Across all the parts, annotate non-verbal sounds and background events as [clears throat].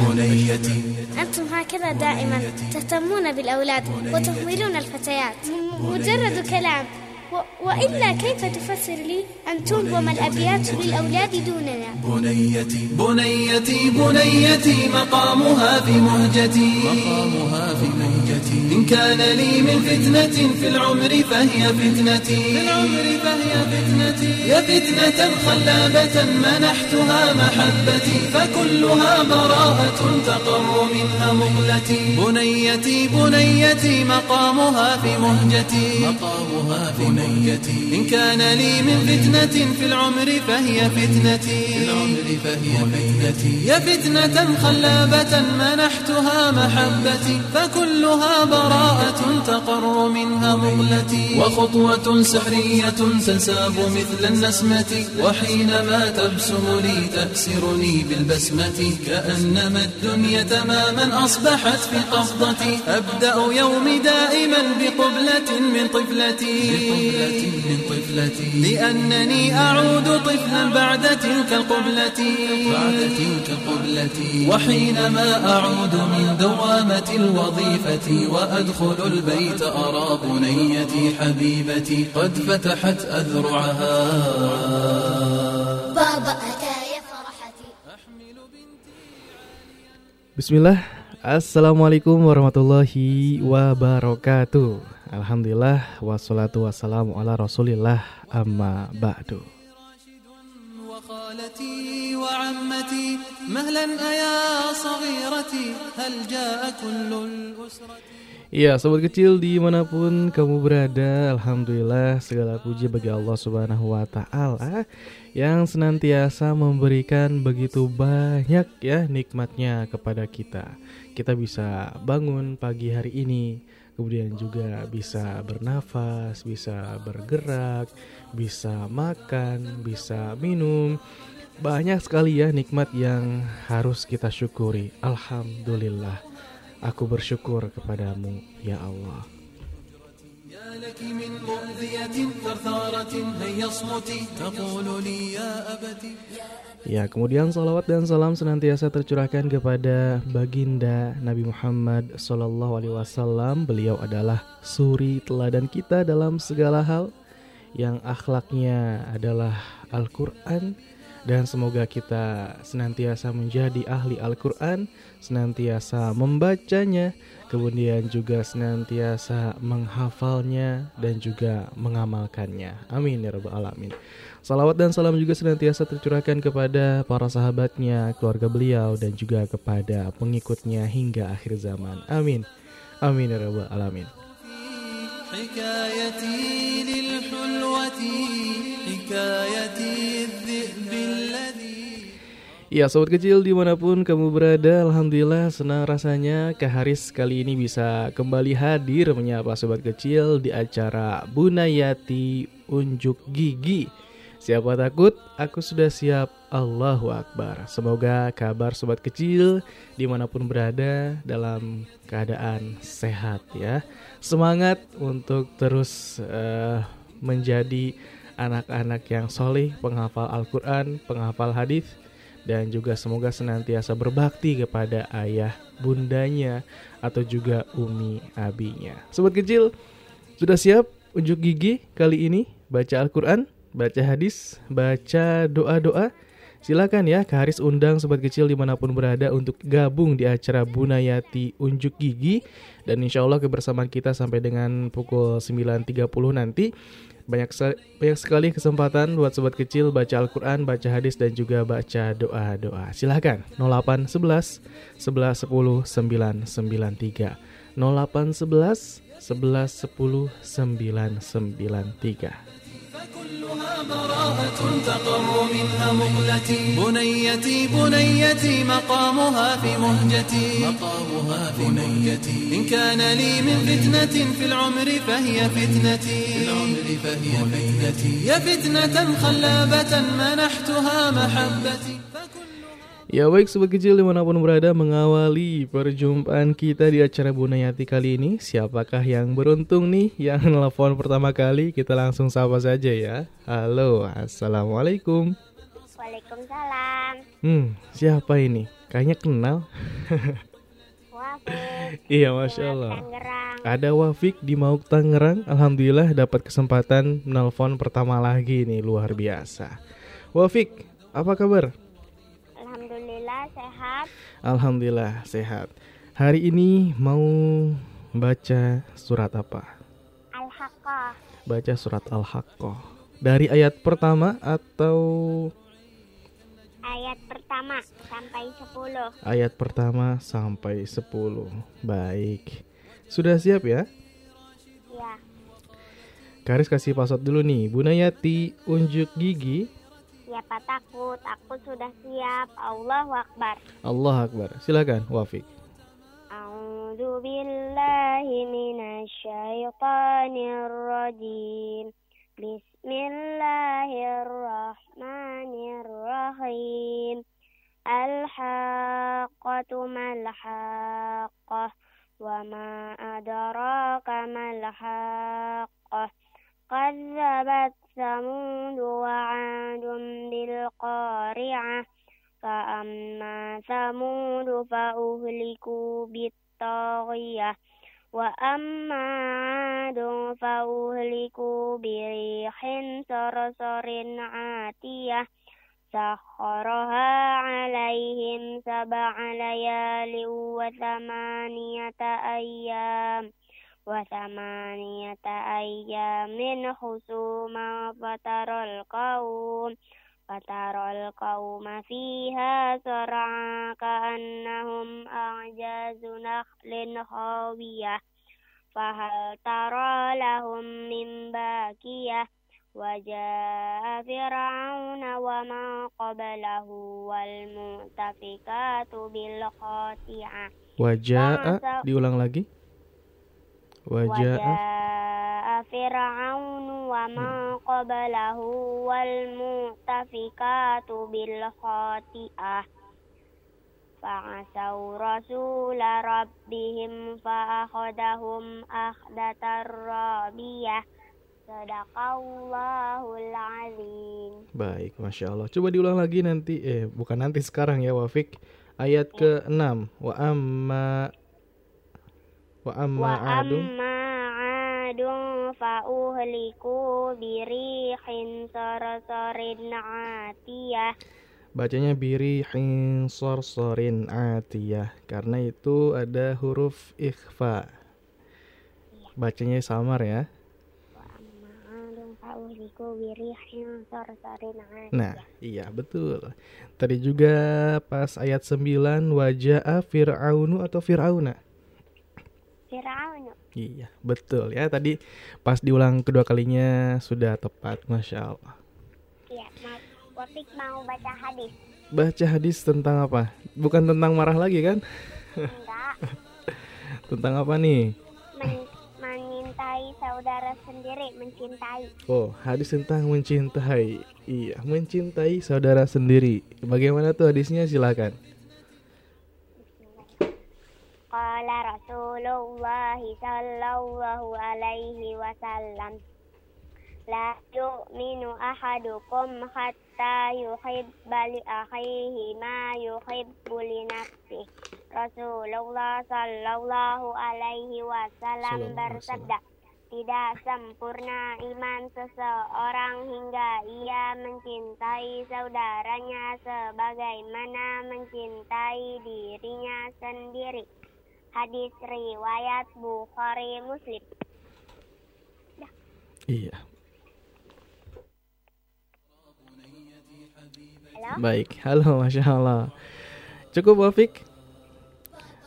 بنيتي أنتم هكذا دائما تهتمون بالأولاد وتهملون الفتيات. مجرد كلام. و- وإلا كيف تفسر لي أن تنظم الأبيات للأولاد دوننا؟ بنيتي. بنيتي بنيتي مقامها في مهجتي. مقامها في مهجتي. إن كان لي من فتنة في العمر فهي فتنتي. في العمر فهي فتنتي. يا فتنة خلابة منحتها محبتي فكلها براءة تقر منها مغلتي بنيتي بنيتي مقامها في مهجتي. مقامها في مهجتي. إن كان لي من فتنة في العمر فهي فتنتي. في العمر فهي فتنتي. يا فتنة خلابة منحتها محبتي فكلها براءة تقر منها مغلتي وخطوة سحرية تنساب مثل النسمة. وحينما تبسم لي تأسرني بالبسمة. كأنما الدنيا تماما أصبحت في قبضتي أبدأ يومي دائما بقبلة من طفلتي. من طفلتي. لأنني أعود طفلا بعد تلك القبلة. بعد تلك القبلة. وحينما أعود من دوامة الوظيفة. وأدخل البيت أرى بنيتي حبيبتي قد فتحت أذرعها بابا أتى يا فرحتي Bismillah, Assalamualaikum warahmatullahi wabarakatuh Alhamdulillah, wassalatu wassalamu ala rasulillah amma ba'du وخالتي وعمتي مهلا أيا صغيرتي هل جاء كل الأسرة Iya, sobat kecil dimanapun kamu berada, Alhamdulillah segala puji bagi Allah Subhanahu Wa Taala yang senantiasa memberikan begitu banyak ya nikmatnya kepada kita. Kita bisa bangun pagi hari ini, kemudian juga bisa bernafas, bisa bergerak, bisa makan, bisa minum. Banyak sekali ya nikmat yang harus kita syukuri. Alhamdulillah. Aku bersyukur kepadamu, ya Allah. يا لك من مؤذية ثرثارة هيا اصمتي تقول لي يا أبتي Ya, kemudian salawat dan salam senantiasa tercurahkan kepada baginda Nabi Muhammad Sallallahu Alaihi Wasallam. Beliau adalah suri teladan kita dalam segala hal, yang akhlaknya adalah Al-Quran, dan semoga kita senantiasa menjadi ahli Al-Quran, senantiasa membacanya, kemudian juga senantiasa menghafalnya dan juga mengamalkannya. Amin ya rabbal alamin. Salawat dan salam juga senantiasa tercurahkan kepada para sahabatnya, keluarga beliau dan juga kepada pengikutnya hingga akhir zaman. Amin. Amin ya rabbal alamin. حكايتي للحلوة حكايتي الذئب الذي Ya sobat kecil dimanapun kamu berada Alhamdulillah senang rasanya Kak Haris kali ini bisa kembali hadir Menyapa sobat kecil di acara Bunayati Unjuk Gigi Siapa takut? Aku sudah siap Allahu Akbar Semoga kabar sobat kecil dimanapun berada dalam keadaan sehat ya Semangat untuk terus eh, menjadi anak-anak yang solih Penghafal Al-Quran, penghafal hadis dan juga semoga senantiasa berbakti kepada ayah bundanya atau juga umi abinya. Sobat kecil, sudah siap unjuk gigi kali ini? Baca Al-Quran, baca hadis, baca doa-doa? Silakan ya, Kak Haris undang sobat kecil di mana pun berada untuk gabung di acara Bunayati Unjuk Gigi dan insya Allah kebersamaan kita sampai dengan pukul 9.30 nanti banyak banyak sekali kesempatan buat sobat kecil baca Al-Qur'an, baca hadis dan juga baca doa-doa. Silahkan 0811 11 10 993 0811 11 10 993 فكلها براءة تقر منها مغلتي بنيتي بنيتي مقامها في مهجتي. مقامها في مهجتي. إن كان لي من فتنة في العمر فهي فتنتي. في العمر فهي فتنتي. يا فتنة خلابة منحتها محبتي. Ya baik sobat kecil di mana pun berada mengawali perjumpaan kita di acara Bunayati kali ini Siapakah yang beruntung nih yang [laughs] nelfon pertama kali Kita langsung sapa saja ya Halo Assalamualaikum Waalaikumsalam. Hmm, siapa ini? Kayaknya kenal. [laughs] Wafik. Iya, Masya Allah. Tangerang. Ada Wafik di Mauk Tangerang. Alhamdulillah dapat kesempatan menelpon pertama lagi nih, luar biasa. Wafik, apa kabar? Alhamdulillah sehat. Alhamdulillah sehat. Hari ini mau baca surat apa? Al-Haqqah. Baca surat Al-Haqqah. Dari ayat pertama atau Ayat pertama sampai 10. ayat pertama sampai 10. Baik. Sudah siap ya? Ya. Karis kasih password dulu nih. Bunayati unjuk gigi. Siapa takut? Aku sudah siap. Allahu Akbar. Allah Akbar. Silakan Wafik. A'udzu billahi minasyaitonir rajim. Bismillahirrahmanirrahim. Al-haqqatu mal-haqqah wa ma adraka mal-haqqah. كذبت ثمود وعاد بالقارعة فأما ثمود فأهلكوا بالطاغية وأما عاد فأهلكوا بريح صرصر عاتية. سخرها عليهم سبع ليال وثمانية أيام. وثمانية أيام حسوما فترى القوم فترى القوم فيها صرعى كأنهم أعجاز نخل خاوية فهل ترى لهم من باكية وجاء فرعون وما قبله والمؤتفكات بالخاطئة Wajah Masa- diulang lagi. Wajah وجاء فرعون ومن قبله والمؤتفكات بالخاطئة فعصوا رسول ربهم فأخذهم أخذة رابية صدق الله العظيم Baik, Masya Allah. Coba diulang lagi nanti. Eh, bukan nanti sekarang ya Wafik. Ayat ke-6. Wa amma Wa amma adun fa'uhliku birihin sorsorin atiyah. Bacanya birihin sorsorin atiyah Karena itu ada huruf ikhfa. Iya. Bacanya samar ya. Nah, iya betul. Tadi juga pas ayat 9 wajah Fir'aunu atau Fir'auna? Firaun. Iya, betul ya. Tadi pas diulang kedua kalinya sudah tepat, masya Allah. Iya, Wapik mau baca hadis. Baca hadis tentang apa? Bukan tentang marah lagi kan? Enggak. [laughs] tentang apa nih? Men mencintai saudara sendiri, mencintai. Oh, hadis tentang mencintai. Iya, mencintai saudara sendiri. Bagaimana tuh hadisnya? Silakan. Qala Rasulullah sallallahu alaihi wasallam La yu'minu ahadukum hatta yuhibba li akhihi ma yuhibbu li nafsihi. Rasulullah sallallahu alaihi wasallam bersabda, tidak sempurna iman seseorang hingga ia mencintai saudaranya sebagaimana mencintai dirinya sendiri. Hadis riwayat Bukhari Muslim. Iya. Halo? Baik. Halo, masya Allah. Cukup, Wafik.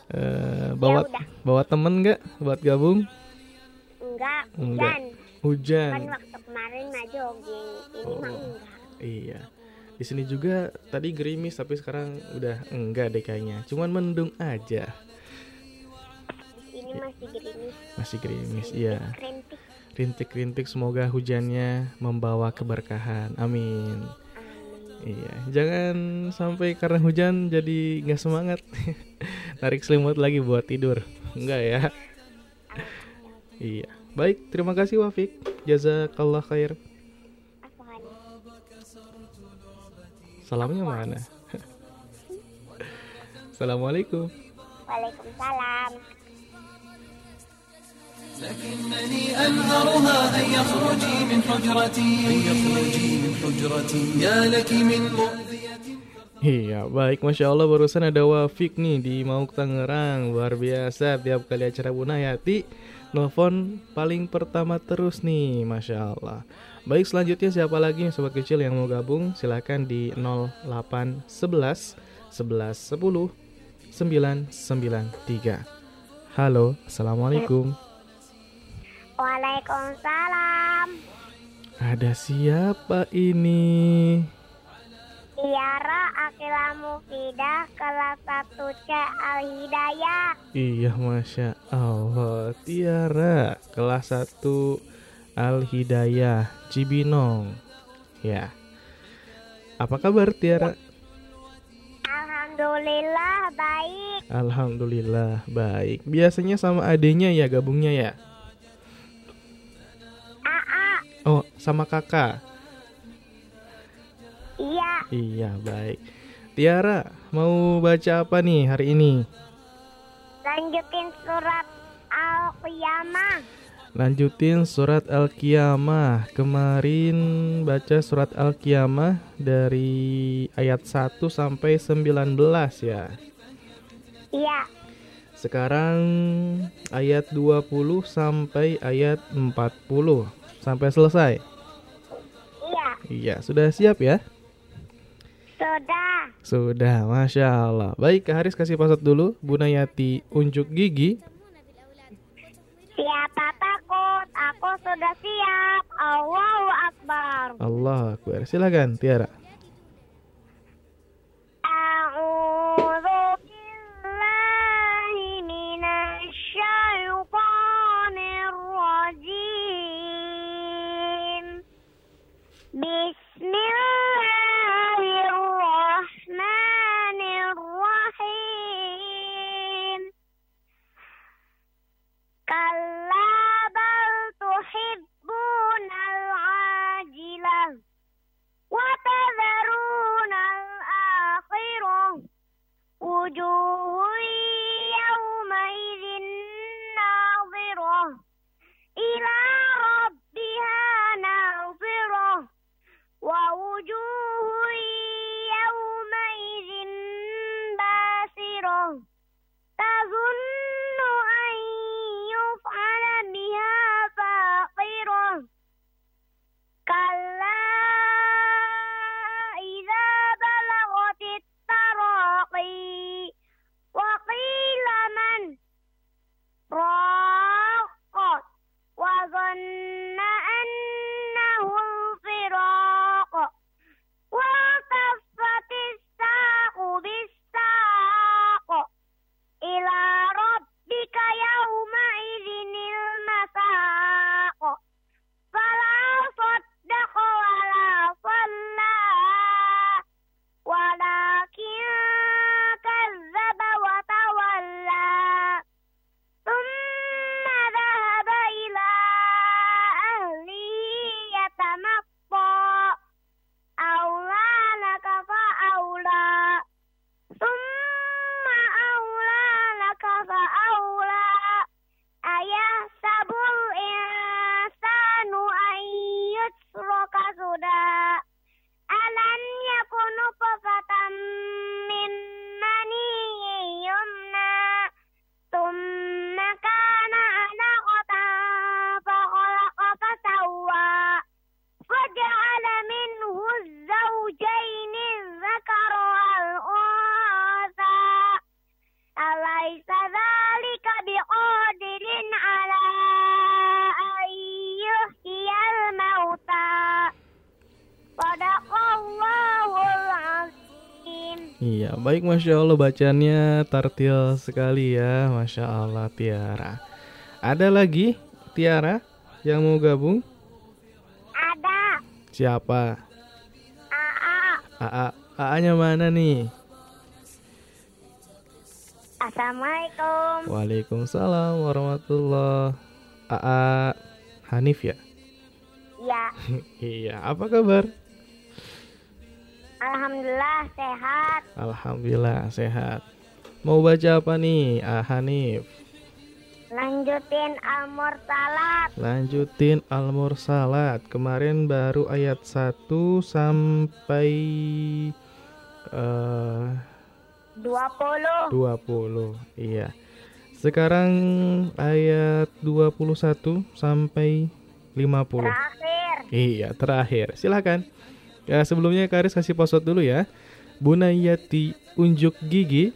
Eh, bawa udah. bawa temen nggak buat gabung? Enggak, Enggak. hujan. Kan Hujan. waktu kemarin mah jogging. Ini Oh. mah enggak. Iya. Di sini juga tadi gerimis tapi sekarang udah enggak deh kayaknya. Cuman mendung aja. Ini masih gerimis. Masih gerimis, iya. Rintik. Rintik-rintik semoga hujannya membawa keberkahan. Amin. Amin. Iya, jangan sampai karena hujan jadi nggak semangat. [laughs] Tarik selimut lagi buat tidur. Enggak ya? Iya. Baik, terima kasih Wafik. Jazakallah khair. Salamnya mana? [laughs] Assalamualaikum. Waalaikumsalam. لكنني أنهرها أن يخرجي من حجرتي أن يخرجي من حجرتي يا لك من مؤذية Iya, baik. Masya Allah barusan ada Wafik nih di Mauk Tangerang. Luar biasa, tiap kali acara Bunayati, nelfon paling pertama terus nih, Masya Allah. Baik, selanjutnya siapa lagi nih sobat kecil yang mau gabung? Silahkan di 0811 11 10 993. Halo, Assalamualaikum. Waalaikumsalam. Ada siapa ini? Tiara Akila Mufidah kelas 1 C Al Hidayah. Iya, Masya Allah. Tiara, kelas 1 Al Hidayah, Cibinong. Ya. Apa kabar Tiara? Alhamdulillah baik. Alhamdulillah baik. Biasanya sama adenya ya gabungnya ya? Oh, sama kakak. Iya. Iya, baik. Tiara, mau baca apa nih hari ini? Lanjutin surat Al-Qiyamah. Lanjutin surat Al-Qiyamah. Kemarin baca surat Al-Qiyamah dari ayat 1 sampai 19 ya. Iya. Sekarang ayat 20 sampai ayat 40 sampai selesai. Iya. Iya, sudah siap ya? Sudah. Sudah, Masya Allah Baik, Kak Haris kasih password dulu Bunayati unjuk gigi Siapa takut? Aku sudah siap. Allahu Akbar. Allah Akbar Silakan, Tiara Bismillahirrahmanirrahim. Kalla bal tuhibbunal ajilah wa tadharunal akhirah wujuhun yawmaidhin baik Masya Allah bacanya tartil sekali ya Masya Allah Tiara Ada lagi Tiara yang mau gabung? ada Siapa? AA AA AA-nya mana nih? Assalamualaikum Waalaikumsalam warahmatullah AA Hanif ya? ya [laughs] iya, apa kabar? Alhamdulillah sehat. Mau baca apa nih, ah, Hanif? Lanjutin Al-Mursalat. Lanjutin Al-Mursalat. Kemarin baru ayat 1 sampai uh, 20. 20. Iya. Sekarang ayat 21 sampai 50. Terakhir. Iya, terakhir. Silakan. Ya, sebelumnya Karis kasih posot dulu ya. Bunayati unjuk gigi.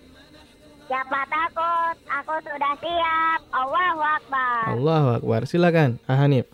Siapa takut? Aku sudah siap. Allahu Akbar. Allahu Akbar. Silakan, Ahanif.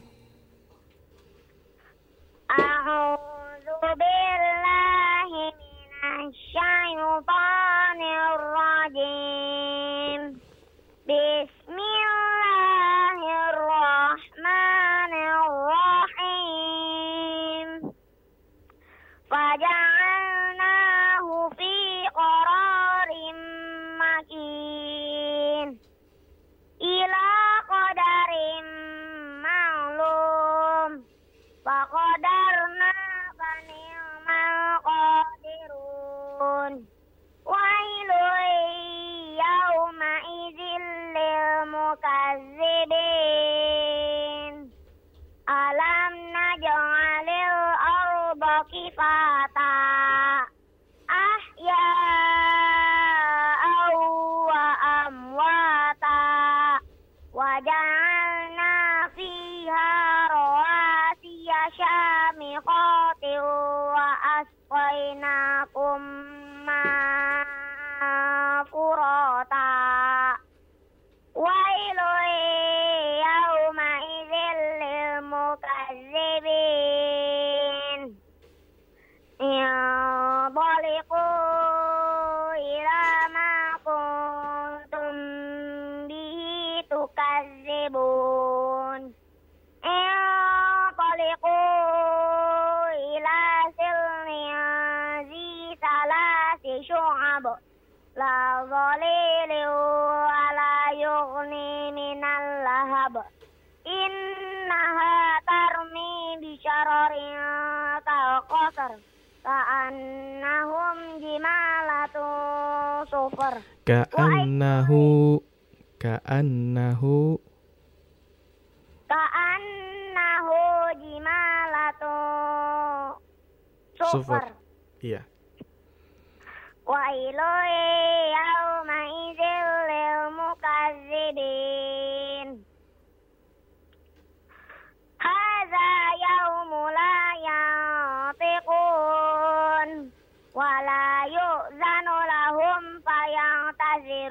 Ka'annahum jimalatu sufur. Ka'annahu ka'annahu ka'annahu jimalatu sufur. Iya. Wa ilayhi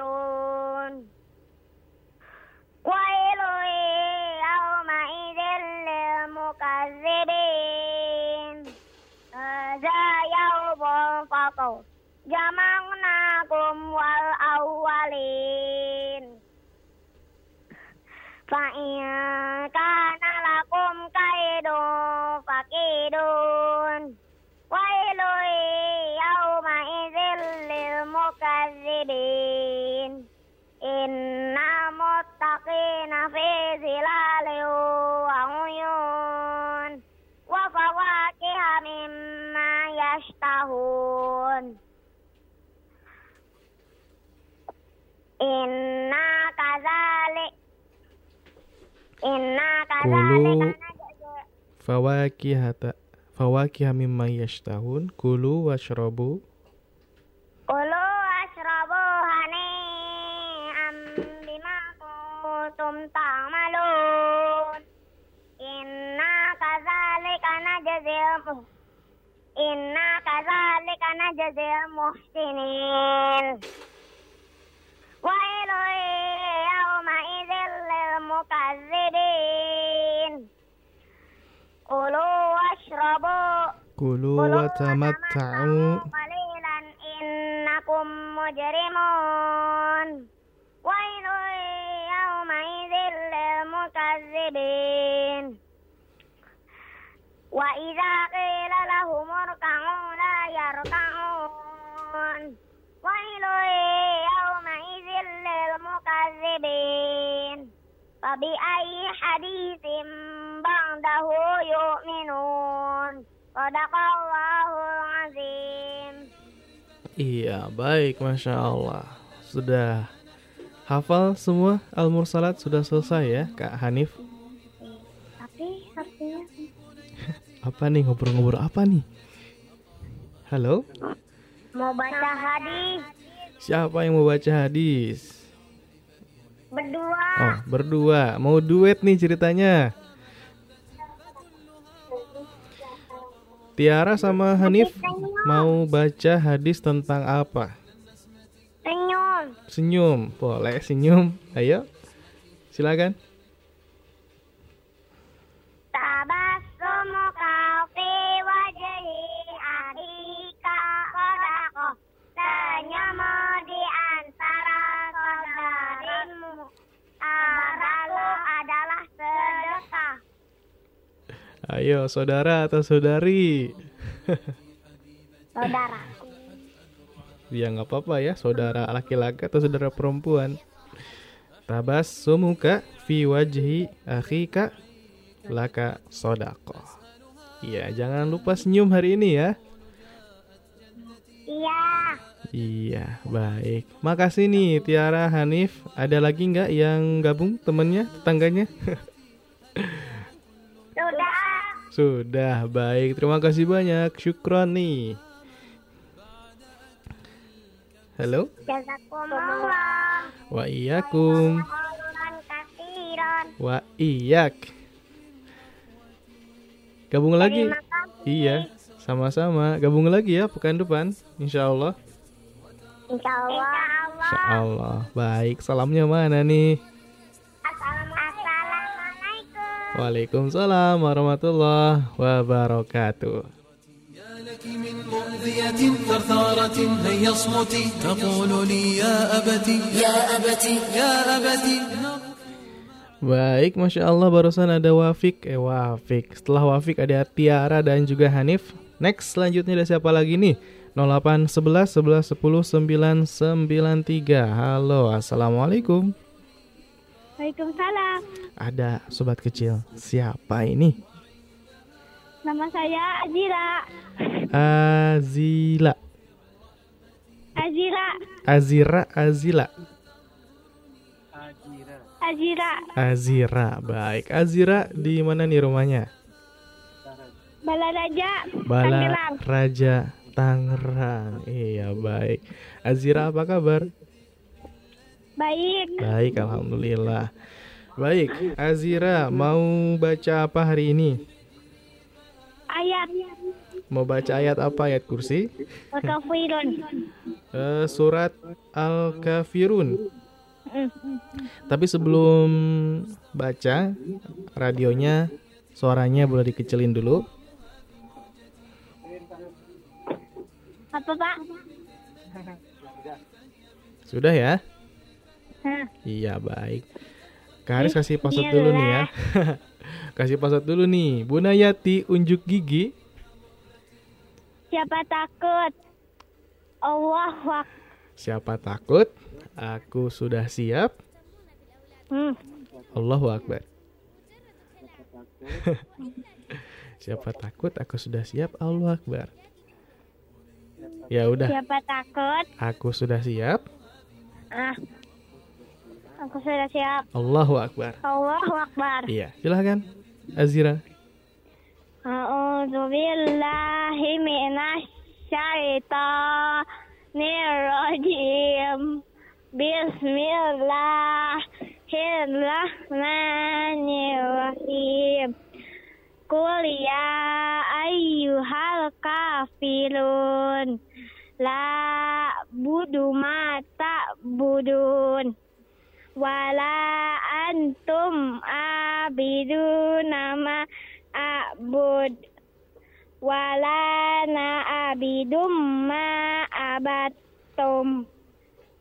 يعملون ويل يومئذ للمكذبين هذا يوم فطر جمعناكم والأولين فإن كان Inna kazalik Inna kazalik Fawakihata Fawakiha mimma yashtahun. Kulu washrabu. Kulu ashrabu hani'an bima kuntum ta'malun. Inna kazalika najzil Inna kazalika najzil muhsinin ويل يومئذ للمكذبين كلوا واشربوا كلوا وتمتعوا. قليلا إنكم مجرمون. ويل يومئذ للمكذبين. وإذا Fabi'ayyi haditsin ba'dahu yu'minun Sadaqallahul azim Iya, baik, masya Allah. Sudah hafal semua Al-Mursalat sudah selesai ya, Kak Hanif? Tapi artinya Apa [laughs] nih ngobrol-ngobrol apa nih? Halo? mau baca hadis Siapa yang mau baca hadis? Berdua. Oh, berdua. Mau duet nih ceritanya. Tiara sama Hanif mau baca hadis tentang apa? Senyum. Senyum. Boleh senyum. Ayo. Silakan. Ayo, saudara atau saudari. Saudara. Ya nggak apa-apa ya, saudara laki-laki atau saudara perempuan. Tabas sumuka fi wajhi akhika laka sodako. Iya, jangan lupa senyum hari ini ya. Iya. Iya, baik. Makasih nih Tiara Hanif. Ada lagi nggak yang gabung temennya, tetangganya? [laughs] Sudah. Baik. Terima kasih banyak. Syukron nih. Halo? Wa iyakum. Wa iyak. Gabung lagi. Iya, sama-sama. Gabung lagi ya pekan depan, insya Allah. Insya Allah. Insya Allah. Baik, salamnya mana nih? Waalaikumsalam warahmatullahi wabarakatuh. يا لك من مؤذية ثرثارة هيا اصمتي تقول لي يا أبتي يا أبتي يا أبتي Baik, Masya Allah barusan ada Wafik Eh Wafik Setelah Wafik ada Tiara dan juga Hanif Next selanjutnya ada siapa lagi nih 08 11 11 10 993 Halo Assalamualaikum Waalaikumsalam. Ada sobat kecil Siapa ini? Nama saya Azira. Azila Azira. Azira Azila Azira. Azira Baik Azira di mana nih rumahnya? Balaraja. Bala Tangerang. Raja Tangerang Iya baik Azira apa kabar? Baik. Baik, alhamdulillah. Baik, Azira mau baca apa hari ini? Ayat. Mau baca ayat apa? Ayat kursi? Wakafirun. Eh, surat Al-Kafirun. Tapi sebelum baca, radionya suaranya boleh dikecilin dulu. Apa Pak? Sudah ya? Hah. [laughs] Iya, baik. Kak Haris [laughs] kasih password dulu nih ya. kasih password dulu nih. Bunda Yati unjuk gigi. Siapa takut? Allah wak. Siapa takut? Aku sudah siap. Hmm. Allahu Akbar. [laughs] Siapa takut? Aku sudah siap. Allahu Akbar. Ya udah, Siapa takut? aku sudah siap. Ah. Aku sudah siap. Allahu Akbar. Allahu Akbar. Iya, silahkan. Azira. A'udzu billahi minasy syaithanir rajim. Bismillahirrahmanirrahim. Qul ya ayyuhal kafirun la budu ma ta'budun wala antum abiduna ma a'bud. Wala na abidum ma abattum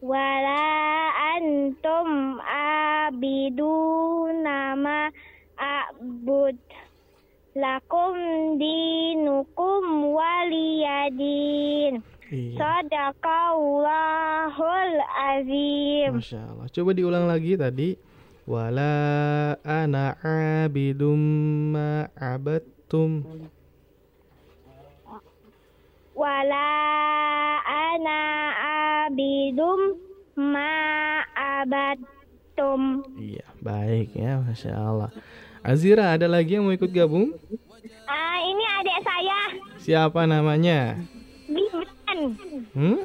wala antum abiduna ma a'bud. Lakum dinukum waliyadin Iya. Sadaqallahul azim Masya Allah. Coba diulang lagi tadi. Wala ana abidum ma abattum. wala ana zidum ma abatum. Iya, baik ya, masya Allah. Azira, ada lagi yang mau ikut gabung? Ah, ini adik saya, Siapa namanya? Hmm?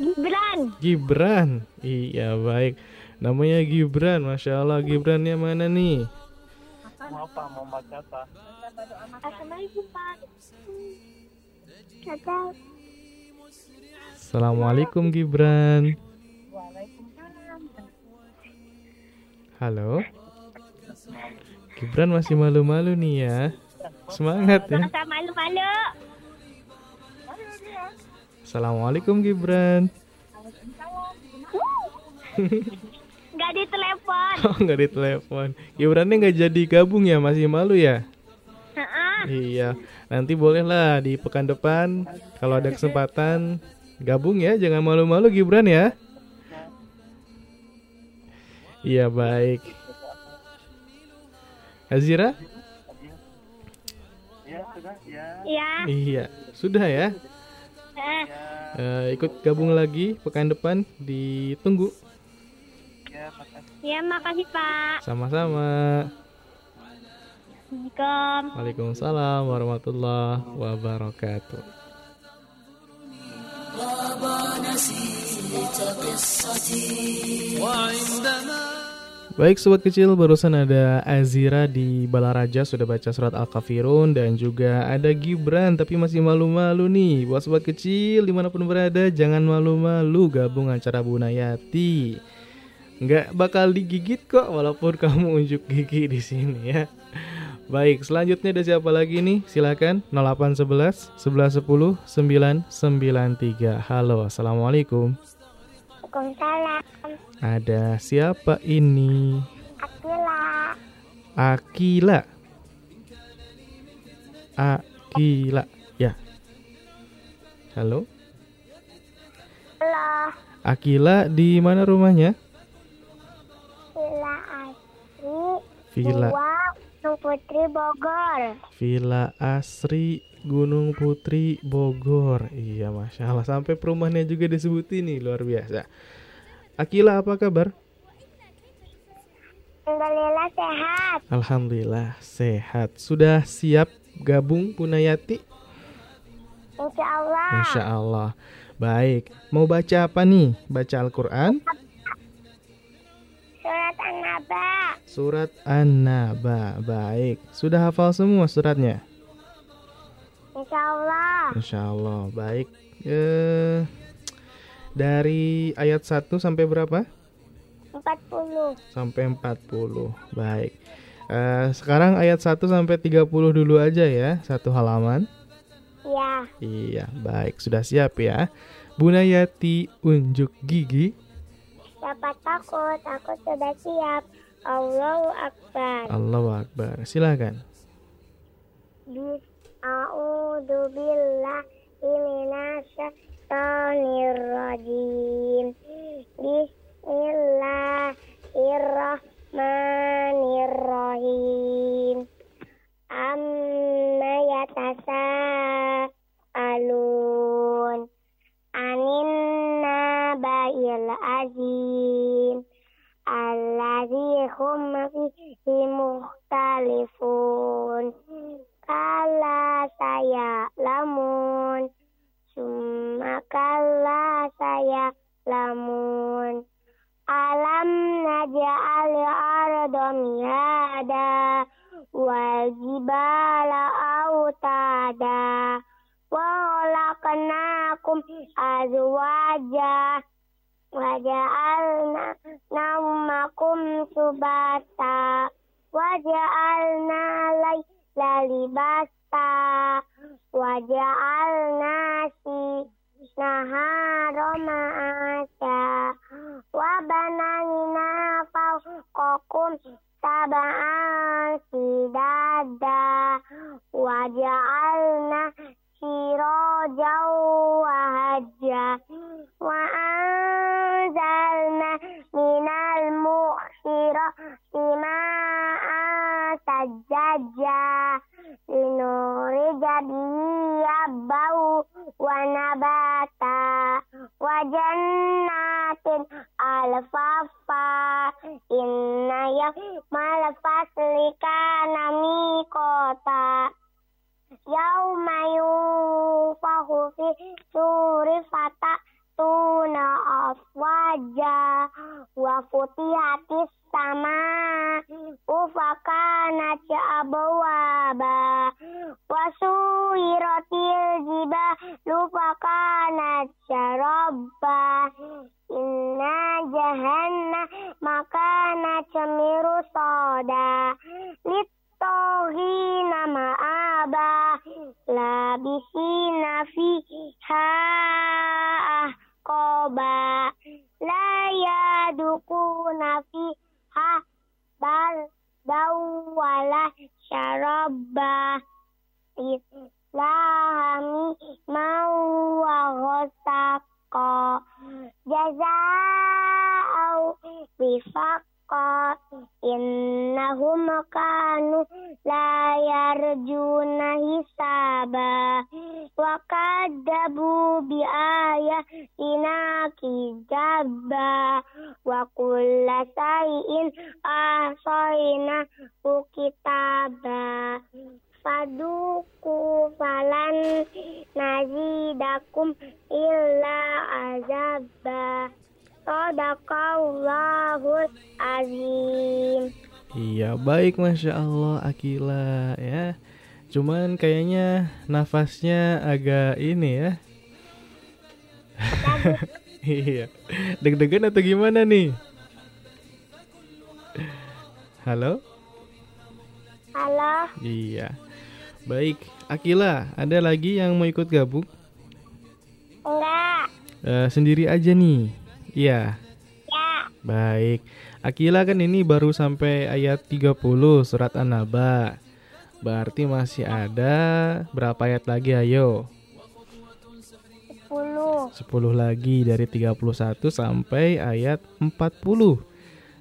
Gibran. Gibran. Iya, baik. Namanya Gibran, masya Allah. Gibrannya mana nih? Assalamualaikum Pak. Kata Assalamualaikum Gibran. Halo. Gibran masih malu-malu nih ya. Semangat ya. Rasa malu-malu. Assalamualaikum Gibran. Gak di telepon. [laughs] Oh nggak ditelepon. Gibrannya nggak jadi gabung ya, masih malu ya. Iya. Nanti bolehlah di pekan depan kalau ada kesempatan gabung ya, jangan malu-malu Gibran ya. Iya baik. Azira? Ya. Iya, sudah ya. Eh, Eh, ikut gabung lagi pekan depan ditunggu. ya makasih Pak. Sama-sama. Assalamualaikum. Waalaikumsalam warahmatullahi wabarakatuh. Baik sobat kecil, barusan ada Azira di Balaraja sudah baca surat Al-Kafirun dan juga ada Gibran tapi masih malu-malu nih. Buat sobat kecil di mana pun berada jangan malu-malu gabung acara Bunayati. Nggak bakal digigit kok walaupun [laughs] kamu unjuk gigi di sini ya. Baik, selanjutnya ada siapa lagi nih? Silakan 0811 1110 993. Halo, Assalamualaikum. Waalaikumsalam. Ada siapa ini? Akila. Akila. Akila. Ya. Halo. Halo. Akila di mana rumahnya? Villa Asri. Villa Dua Putri Bogor. Villa Asri Gunung Putri Bogor. Iya, masya Allah. Sampai perumahannya juga disebutin nih, luar biasa. Akila apa kabar? Alhamdulillah sehat. Alhamdulillah sehat. Sudah siap gabung Punayati? Insya Allah. Insya Allah. Baik. Mau baca apa nih? Baca Al-Quran? Surat An-Naba. Surat An-Naba. Baik. Sudah hafal semua suratnya? Insya Allah. Insya Allah. Baik. Eh, dari ayat 1 sampai berapa? 40. Sampai 40. Baik. Eh, sekarang ayat 1 sampai 30 dulu aja ya. Satu halaman. Ya. Iya, baik. Sudah siap ya. Bunayati unjuk gigi. Siapa takut? Aku sudah siap. Allahu Akbar. Allahu Akbar. Silakan. Bis A'udzu billahi minasyaitonir rajim. Bismillahirrahmanirrahim. Amma yatasaalun anin nabail azim alladzi hum fihi wa kadzabu bi ayatina kijaba wa kulla sayin ahsayna kitaba faduku falan nazidakum illa azaba. Sadaqallahul azim. Iya baik Masya Allah Akila ya Cuman kayaknya nafasnya agak ini ya. [laughs] Iya. Deg-degan atau gimana nih? Halo? Halo. Iya. Baik. Akila ada lagi yang mau ikut gabung? Enggak. Eh, sendiri aja nih? Iya? Ya. Baik, Akila kan ini baru sampai ayat 30 surat An-Naba. Berarti masih ada berapa ayat lagi ayo? 10 10 lagi dari 31 sampai ayat 40.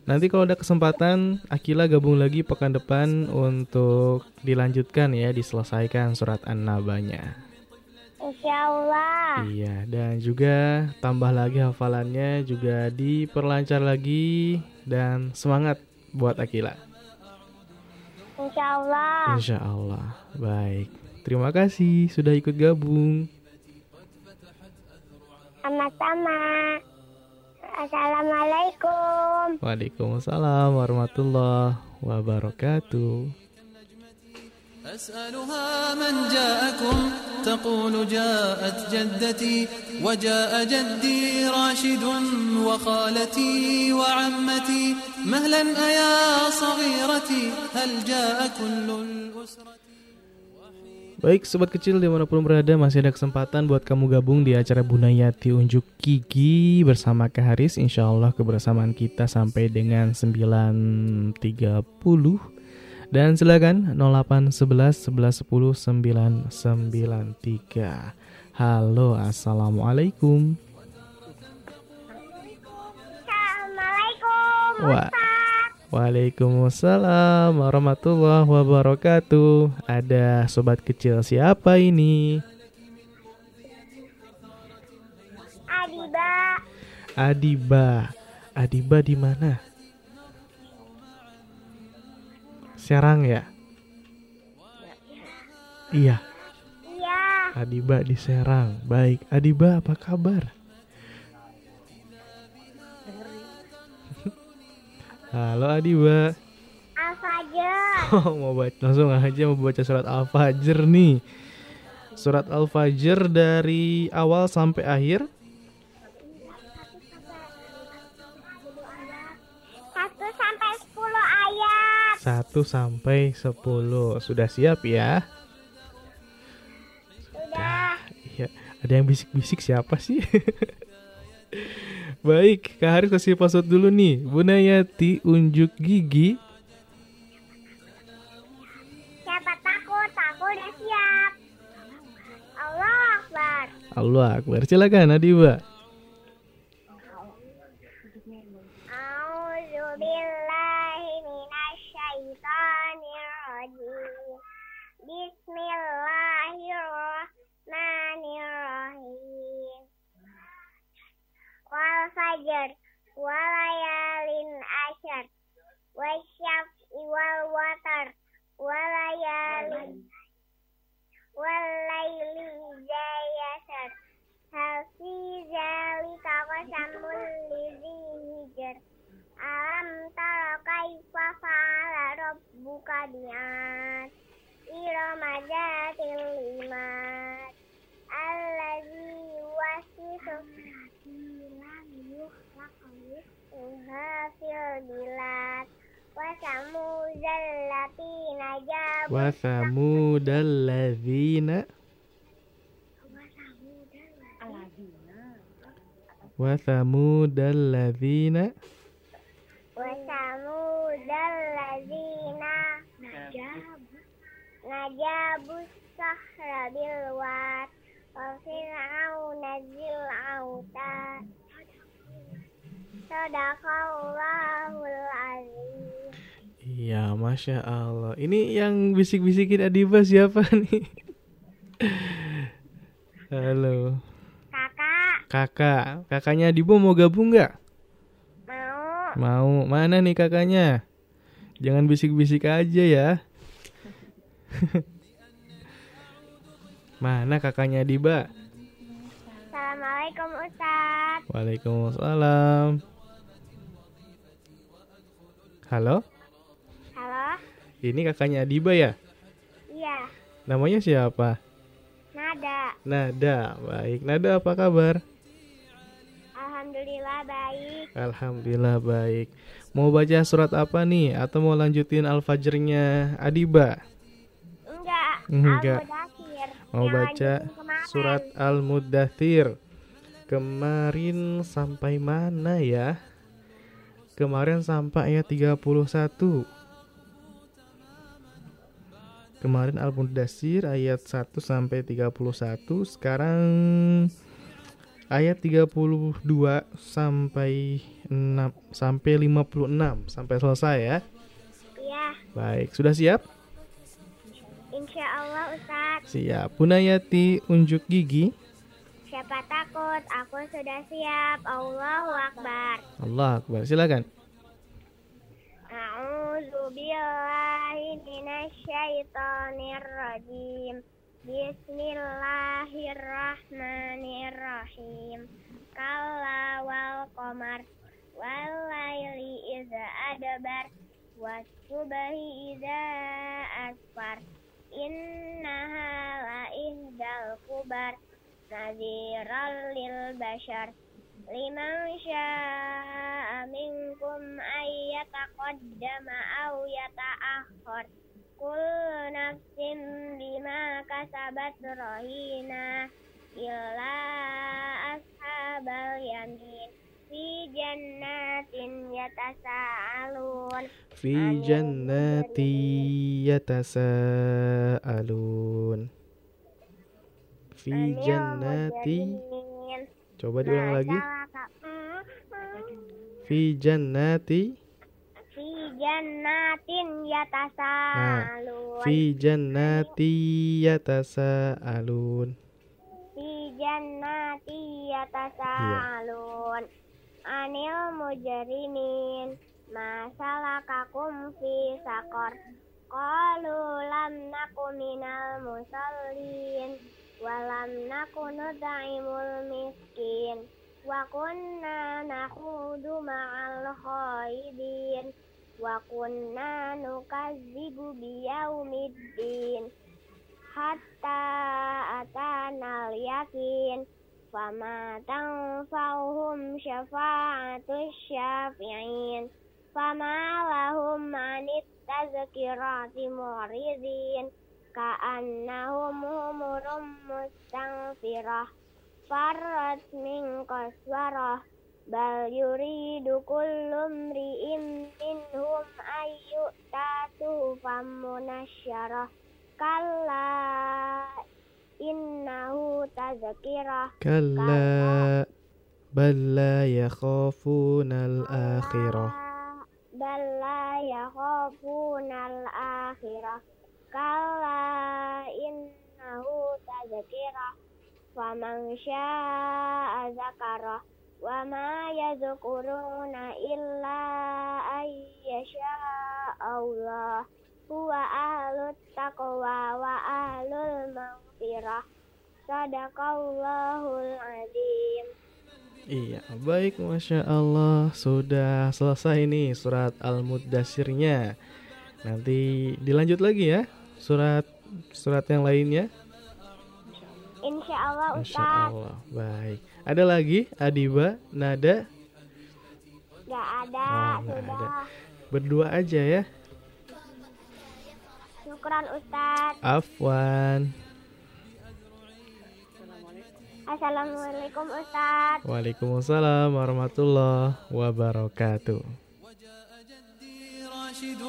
Nanti kalau ada kesempatan Akila gabung lagi pekan depan untuk dilanjutkan ya, diselesaikan surat An-Nabanya. Insya Allah Iya, dan juga tambah lagi hafalannya juga diperlancar lagi dan semangat buat Akila. Insya Allah Insya Allah. Baik. Terima kasih sudah ikut gabung. Sama-sama Assalamualaikum Waalaikumsalam warahmatullahi wabarakatuh. أسألها من جاءكم تقول جاءت جدتي وجاء جدي راشد وخالتي وعمتي مهلا أيا صغيرتي هل جاء كل الأسرة Baik sobat kecil dimanapun berada masih ada kesempatan buat kamu gabung di acara Bunayati Unjuk Gigi bersama Kak Haris Insya Allah kebersamaan kita sampai dengan 9.30 dan silakan 0811 11 10 993 Halo Assalamualaikum Assalamualaikum Wah. Waalaikumsalam warahmatullahi wabarakatuh Ada sobat kecil siapa ini? Adiba Adiba Adiba di mana? Serang ya? Iya, Iya Adiba di Serang. Baik, Adiba apa kabar? Halo Adiba. Al-Fajr [laughs] Oh, mau baca langsung aja mau baca surat Al-Fajr nih. Surat Al-Fajr dari awal sampai akhir. 1 sampai 10. Sudah siap ya? Sudah Iya, ada yang bisik-bisik siapa sih? [laughs] Baik, Kak Haris kasih password dulu nih. Bunayati unjuk gigi. Siapa takut? Aku udah siap Allah Akbar Allah Akbar. Silakan Adiba. A'udzu billahi minasyaitonir rajim. Fajr walayalin asyar wasyaf'i wal watar. Walayalin walayli zayasar hal fi zalika qasamul lidhi hijr alam tara kaifa fa'ala rabbuka bi'ad irama zatil imad Hafil bilad Wasamudal latina jabu Wa thamudal ladzina Wa thamudal ladzina Wasamudal Najabu. Najabu sahra bilwat Wa fir'auna zil autat Sadaqallahul azim Iya, Masya Allah. Ini yang bisik-bisikin Adiba siapa [laughs] nih? Halo. Kakak. Kakak. Kakaknya Adiba mau gabung nggak? mau. Mau. Mana nih kakaknya? Jangan bisik-bisik aja ya [laughs] Mana kakaknya Adiba? Assalamualaikum Ustaz Waalaikumsalam Halo Halo Ini kakaknya Adiba ya? Iya Namanya siapa? Nada Nada Baik Nada apa kabar? Alhamdulillah baik Alhamdulillah baik. Mau baca surat apa nih? Atau mau lanjutin Al-Fajrnya Adiba? Enggak Enggak. Al-Mudathir. Mau Yang baca surat Al-Muddathir. Kemarin sampai mana ya? Kemarin sampai ayat 31. Kemarin Al-Muddathir ayat 1 sampai 31. Sekarang ayat 32 sampai 6 sampai 56 sampai selesai ya. Iya Baik, sudah siap? Insya Allah Ustaz Siap. Bunayati unjuk gigi. Siapa takut Aku sudah siap Allahu Akbar Allah Akbar. Silakan. A'udzu billahi minasyaitonir rajim. Bismillahirrahmanirrahim. Kalla wal qamar wal laili idza adbar was subhi idza asfar. Innaha la ihdal kubar nadhiran lil bashar. Liman syaa minkum ayyataqaddama aw yata'akhkhar. Kullu nafsin bima kasabat rahina illa ashabal yamin fi jannatin yatasaalun Fi jannati yatasaalun. Fi jannati. Coba diulang lagi. Hmm. Fi jannati. fi jannatin yatasaalun Fi jannati yatasaalun. fi jannati yatasaalun anil mujrimin. Masalakakum fi sakor qalu lam naku minal musallin. Wa lam naku nut'imul miskin. Wa kunna nakhudu ma'al khaidin wa kunna nukazzibu biyaumiddin hatta atanal yakin fama tanfa'uhum syafa'atus syafi'in fama lahum anit tazkirati mu'ridin ka'annahum humurum mustanfirah farrat min qaswarah bal yuridu kullu mri'in minhum ayyutatu famunasyarah kalla innahu tazkirah Kalla balla yakhafuna al-akhirah. bal la yakhafuna al-akhirah kalla innahu tazkirah faman syaa zakarah wa ma yadhkuruna illa ayyasha Allah huwa ahlut taqwa wa ahlul maghfirah. Sadaqallahul adim. Iya, baik Masya Allah. Sudah selesai nih surat Al-Muddasirnya Nanti dilanjut lagi ya Surat surat yang lainnya. Insya Allah Ustaz. Allah Baik. Ada lagi? Adiba, Nada? Gak ada Oh, nggak Sudah. ada. Berdua aja ya شكرا أستاذ عفوا. السلام عليكم أستاذ. Assalamualaikum Ustaz Waalaikumsalam warahmatullahi wabarakatuh راشد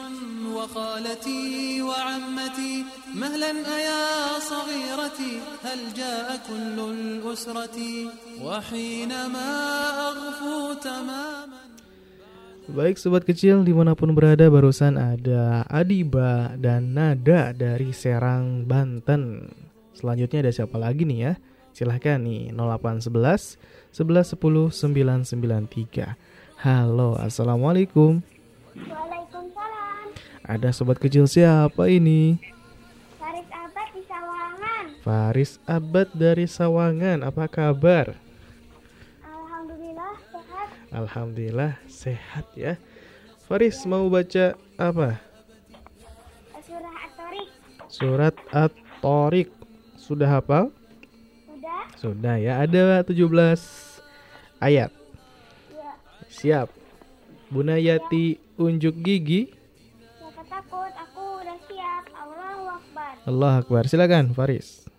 وخالتي وعمتي مهلا أيا صغيرتي هل جاء كل الأسرة؟ وحينما أغفو تماما Baik sobat kecil di mana pun berada barusan ada Adiba dan Nada dari Serang Banten. Selanjutnya ada siapa lagi nih ya? Silahkan nih 0811 1110 993 Halo Assalamualaikum. Waalaikumsalam. Ada sobat kecil siapa ini? Faris Abad di Sawangan. Faris Abad dari Sawangan Apa kabar? Alhamdulillah sehat ya Faris mau baca apa? Surah At-Tariq Surat At-Tariq Sudah hafal? Sudah Sudah ya, ada 17 ayat. Ya Siap. Bunayati unjuk gigi. Takut Aku udah siap Allahu Akbar Allah Akbar. Silakan Faris.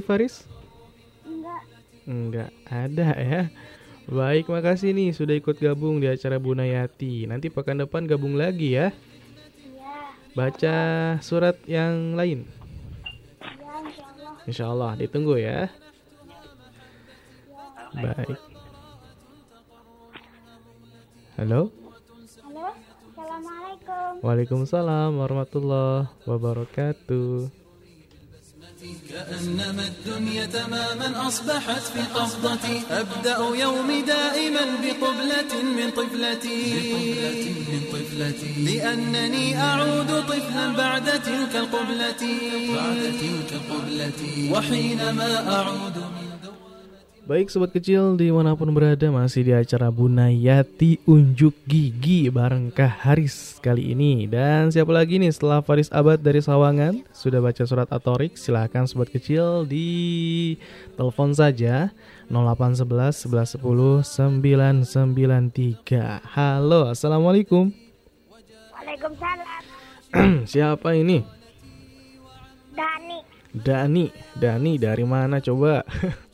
Lagi Faris? Enggak Enggak ada ya. Baik, makasih nih sudah ikut gabung di acara Bunayati. Nanti pekan depan gabung lagi ya. Ya Baca surat yang lain. Ya insya Allah Insya Allah ditunggu ya. Baik. Halo. Halo Assalamualaikum Waalaikumsalam warahmatullahi wabarakatuh. كأنما الدنيا تماما أصبحت في قبضتي أبدأ يومي دائما بقبلة من طفلتي. من طفلتي لأنني أعود طفلا بعد تلك القبلة. بعد تلك القبلة وحينما أعود من Baik sobat kecil di mana pun berada masih di acara Bunayati Unjuk Gigi bareng Kak Haris kali ini. Dan siapa lagi nih setelah Faris Abad dari Sawangan? Sudah baca surat Atorik? Silahkan sobat kecil di telepon saja. 0811 1110 993 Halo Assalamualaikum. Waalaikumsalam. [clears throat] Siapa ini? Dani. Dani. Dani dari mana coba? [laughs]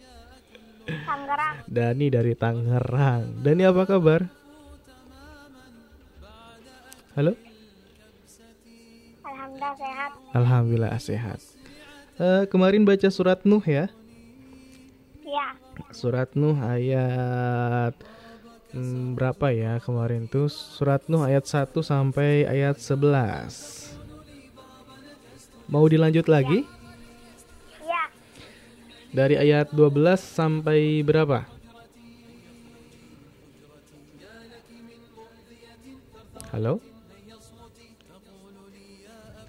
Tangerang Dani dari Tangerang. Dani apa kabar? Halo? Bunda sehat. Alhamdulillah sehat. Eh, kemarin baca surat Nuh ya. Ya, Surat Nuh ayat hmm, berapa ya kemarin tuh? Surat Nuh ayat 1 sampai ayat 11. Mau dilanjut lagi? ya. Dari ayat 12 sampai berapa? Halo?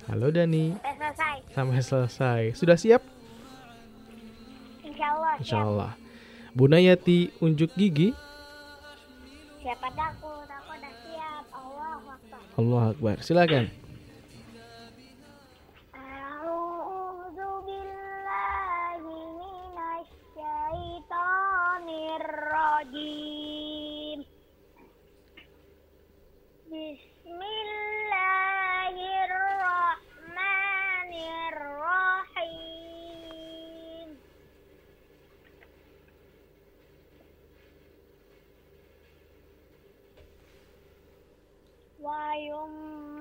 Halo Dani, Sudah selesai. sampai selesai. Sudah siap? Insya Allah. Insya Allah. Bunda Yati unjuk gigi. Siapa takut? Aku udah siap. Allah Akbar. Allah Akbar. Silakan. syaithanir rajim. Bismillahirrahmanirrahim. ويمددكم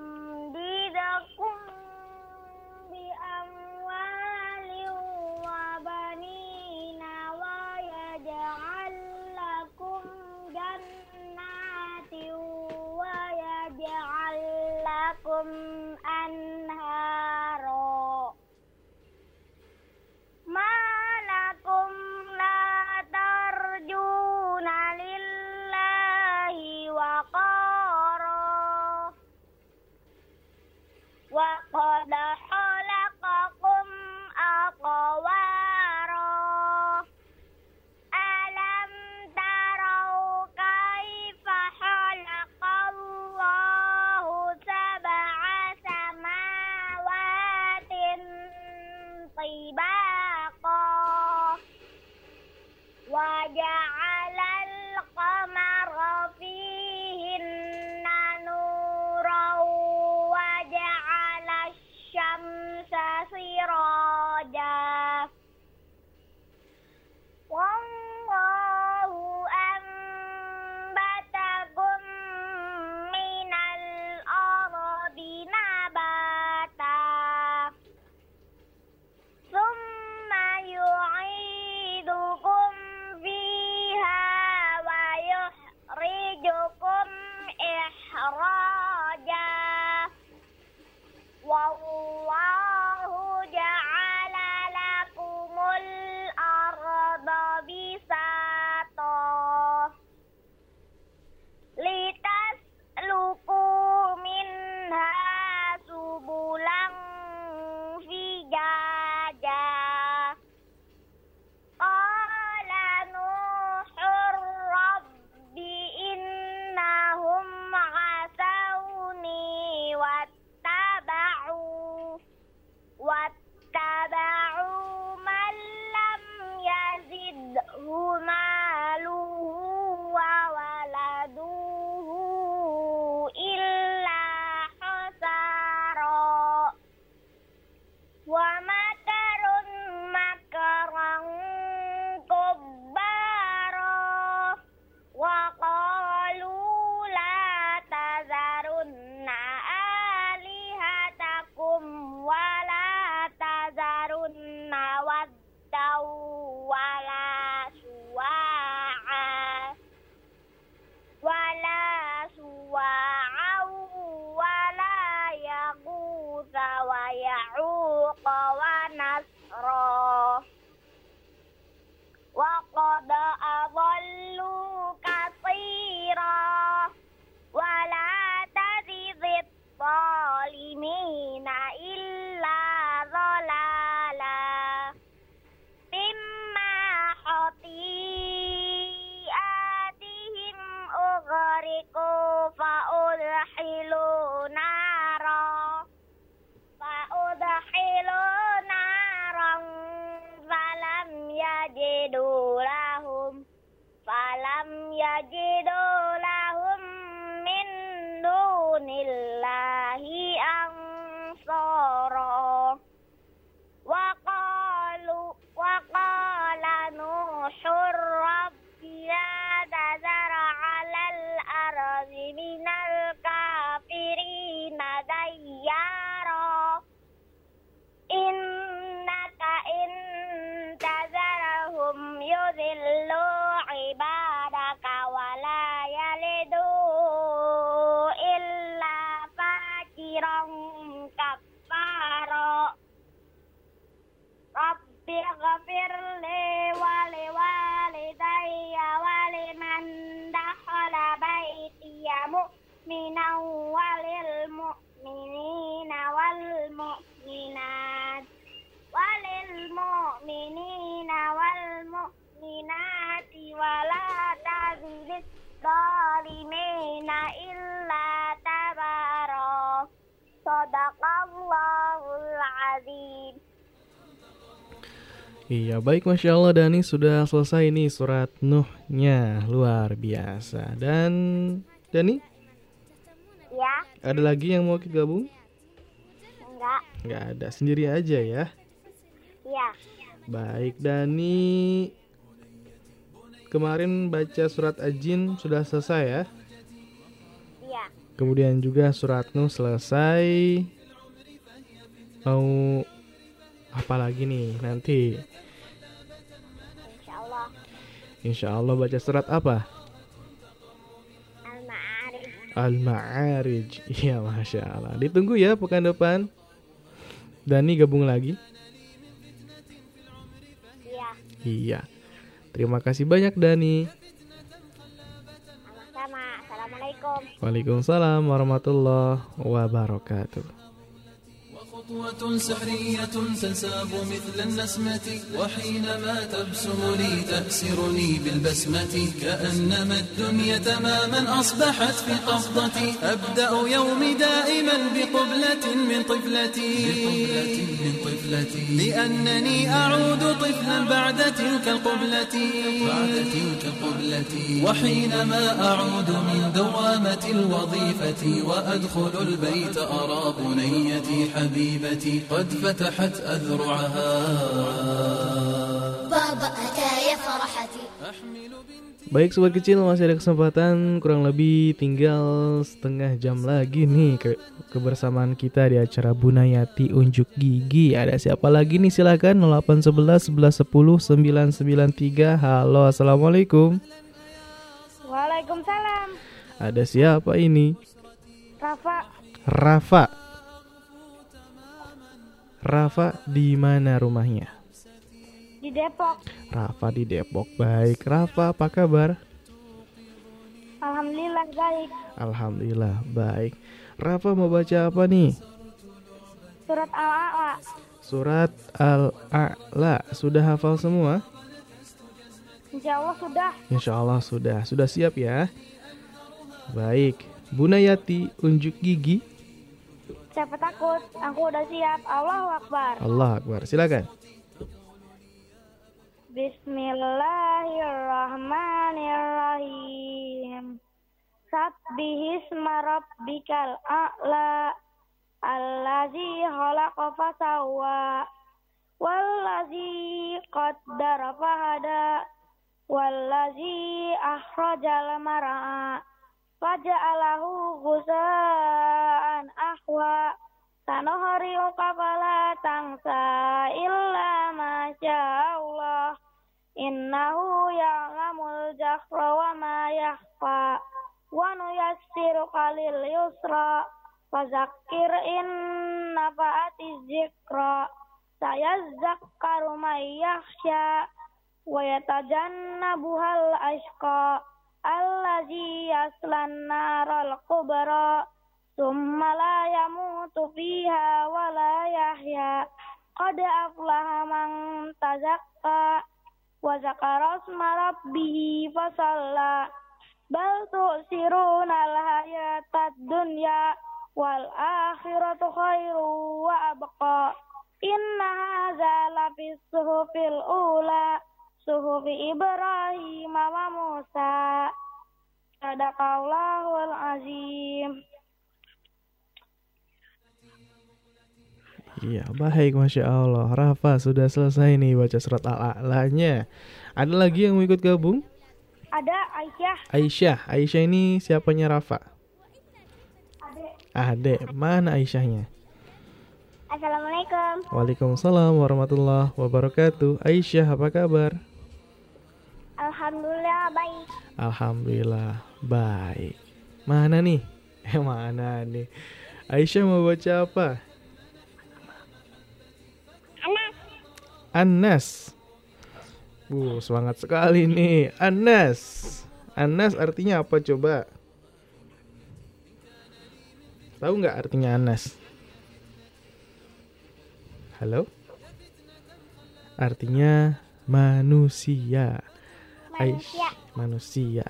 Iya baik Masya Allah Dani sudah selesai nih surat Nuhnya. Luar biasa. Dan Dani? Ya ada lagi yang mau gabung? enggak. Nggak ada. Sendiri aja ya? Ya Baik Dani. Kemarin baca surat Ajin sudah selesai ya? Ya Kemudian juga surat Nuh selesai. Mau apa lagi nih nanti. Insyaallah. Insya Allah baca surat apa? al-ma'arij. Al-Ma'arij. Iya Masya Allah. Ditunggu ya pekan depan. Dani gabung lagi. Ya Iya. Terima kasih banyak Dani Waalaikumsalam warahmatullahi wabarakatuh خطوة سحرية تنساب مثل النسمة وحينما تبسم لي تأسرني بالبسمة كأنما الدنيا تماما أصبحت في قبضتي أبدأ يومي دائما بقبلة من طفلتي. طفلتي. لأنني أعود طفلا بعد تلك القبلة. بعد تلك القبلة. وحينما أعود من دوامة الوظيفة وأدخل البيت أرى بنيتي حبيبتي قد فتحت أذرعها. بابا أتى يا فرحتي. Baik sobat kecil masih ada kesempatan kurang lebih tinggal setengah jam lagi nih ke kebersamaan kita di acara Bunayati Unjuk Gigi. Ada siapa lagi nih silakan 0811 1110 993. Halo Assalamualaikum. Waalaikumsalam Ada siapa ini? Rafa Rafa. Rafa di mana rumahnya? Di Depok. Rafa di Depok. Baik, Rafa apa kabar? Alhamdulillah baik. Alhamdulillah baik. Rafa mau baca apa nih? surat Al-A'la. Surat Al-A'la. Sudah hafal semua? Insya Allah sudah. Insya Allah sudah. Sudah siap ya? Baik. Bunayati unjuk gigi. Siapa takut? Aku udah siap. Allahu Akbar. Allah Akbar. Silakan Bismillahirrahmanirrahim. Sabbihisma rabbikal a'la Allazi khalaqa fasawwa Wallazi qaddara fahada Wallazi akhrajal mar'a Faja'alahu gusaan ahwa Sanuhriuka fala tangsa illa ma Allah Innahu ya'lamul jahra wa ma yakhfa Wa nuyassiruka lil yusra Fazakir in nafa'ati zikra Sayazzakkaru may yakhsha Wa yatajannabuhal ashqa Allazi yaslan naral kubra Summa la yamutu fiha wa la yahya Qad aflaha man tazakka Wa zakara asma rabbihi fasalla Bal tu'siruna al-hayatad dunya Wal akhiratu khairu wa abqa. Inna hadza lafis suhufil ula Suhufi Ibrahim wa Musa. Sadaqallahul azim Iya baik Masya Allah Rafa sudah selesai nih baca surat Al-A'lanya Ada lagi yang mau ikut gabung? Ada Aisyah Aisyah Aisyah ini siapanya Rafa? Ade Mana Aisyahnya? Assalamualaikum Waalaikumsalam warahmatullahi wabarakatuh Aisyah apa kabar? Alhamdulillah baik Alhamdulillah baik Mana nih? [laughs] Eh mana nih? Aisyah mau baca apa? Anas Anas Uh, semangat sekali nih Anas Anas artinya apa coba? Tahu nggak artinya Anas? Halo? Artinya manusia. Manusia. Aish- manusia.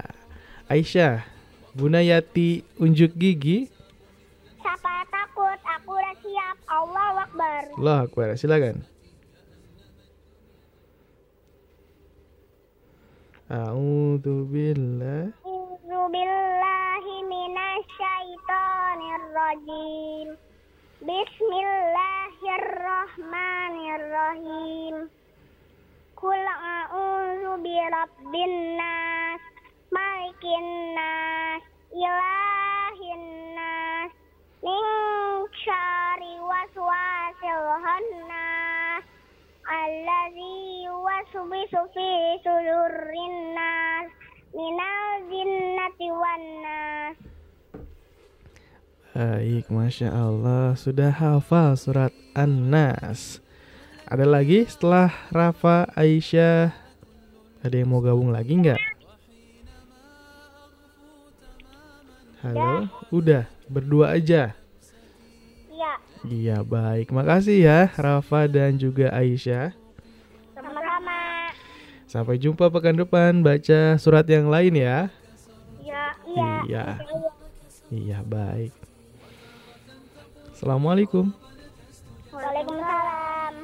Aisyah, Bunayati unjuk gigi. Siapa takut? Aku udah siap. Allah Akbar. Allah Akbar, silakan. A'udzu billah. A'udzu billahi minasyaitonir rajim. Bismillahirrahmanirrahim. Qul a'udzu birabbin nas, malikin nas, ilahin nas, min syarri waswasil khannas, allazi yuwaswisu fi sudurin nas, minal jinnati wan nas. Baik, Masya Allah Sudah hafal surat An-Nas Ada lagi setelah Rafa, Aisyah Ada yang mau gabung lagi nggak? Halo, udah berdua aja Ya, Iya baik, makasih ya Rafa dan juga Aisyah. Sampai jumpa pekan depan Baca surat yang lain ya Ya, iya. Iya. Iya baik Assalamualaikum Waalaikumsalam.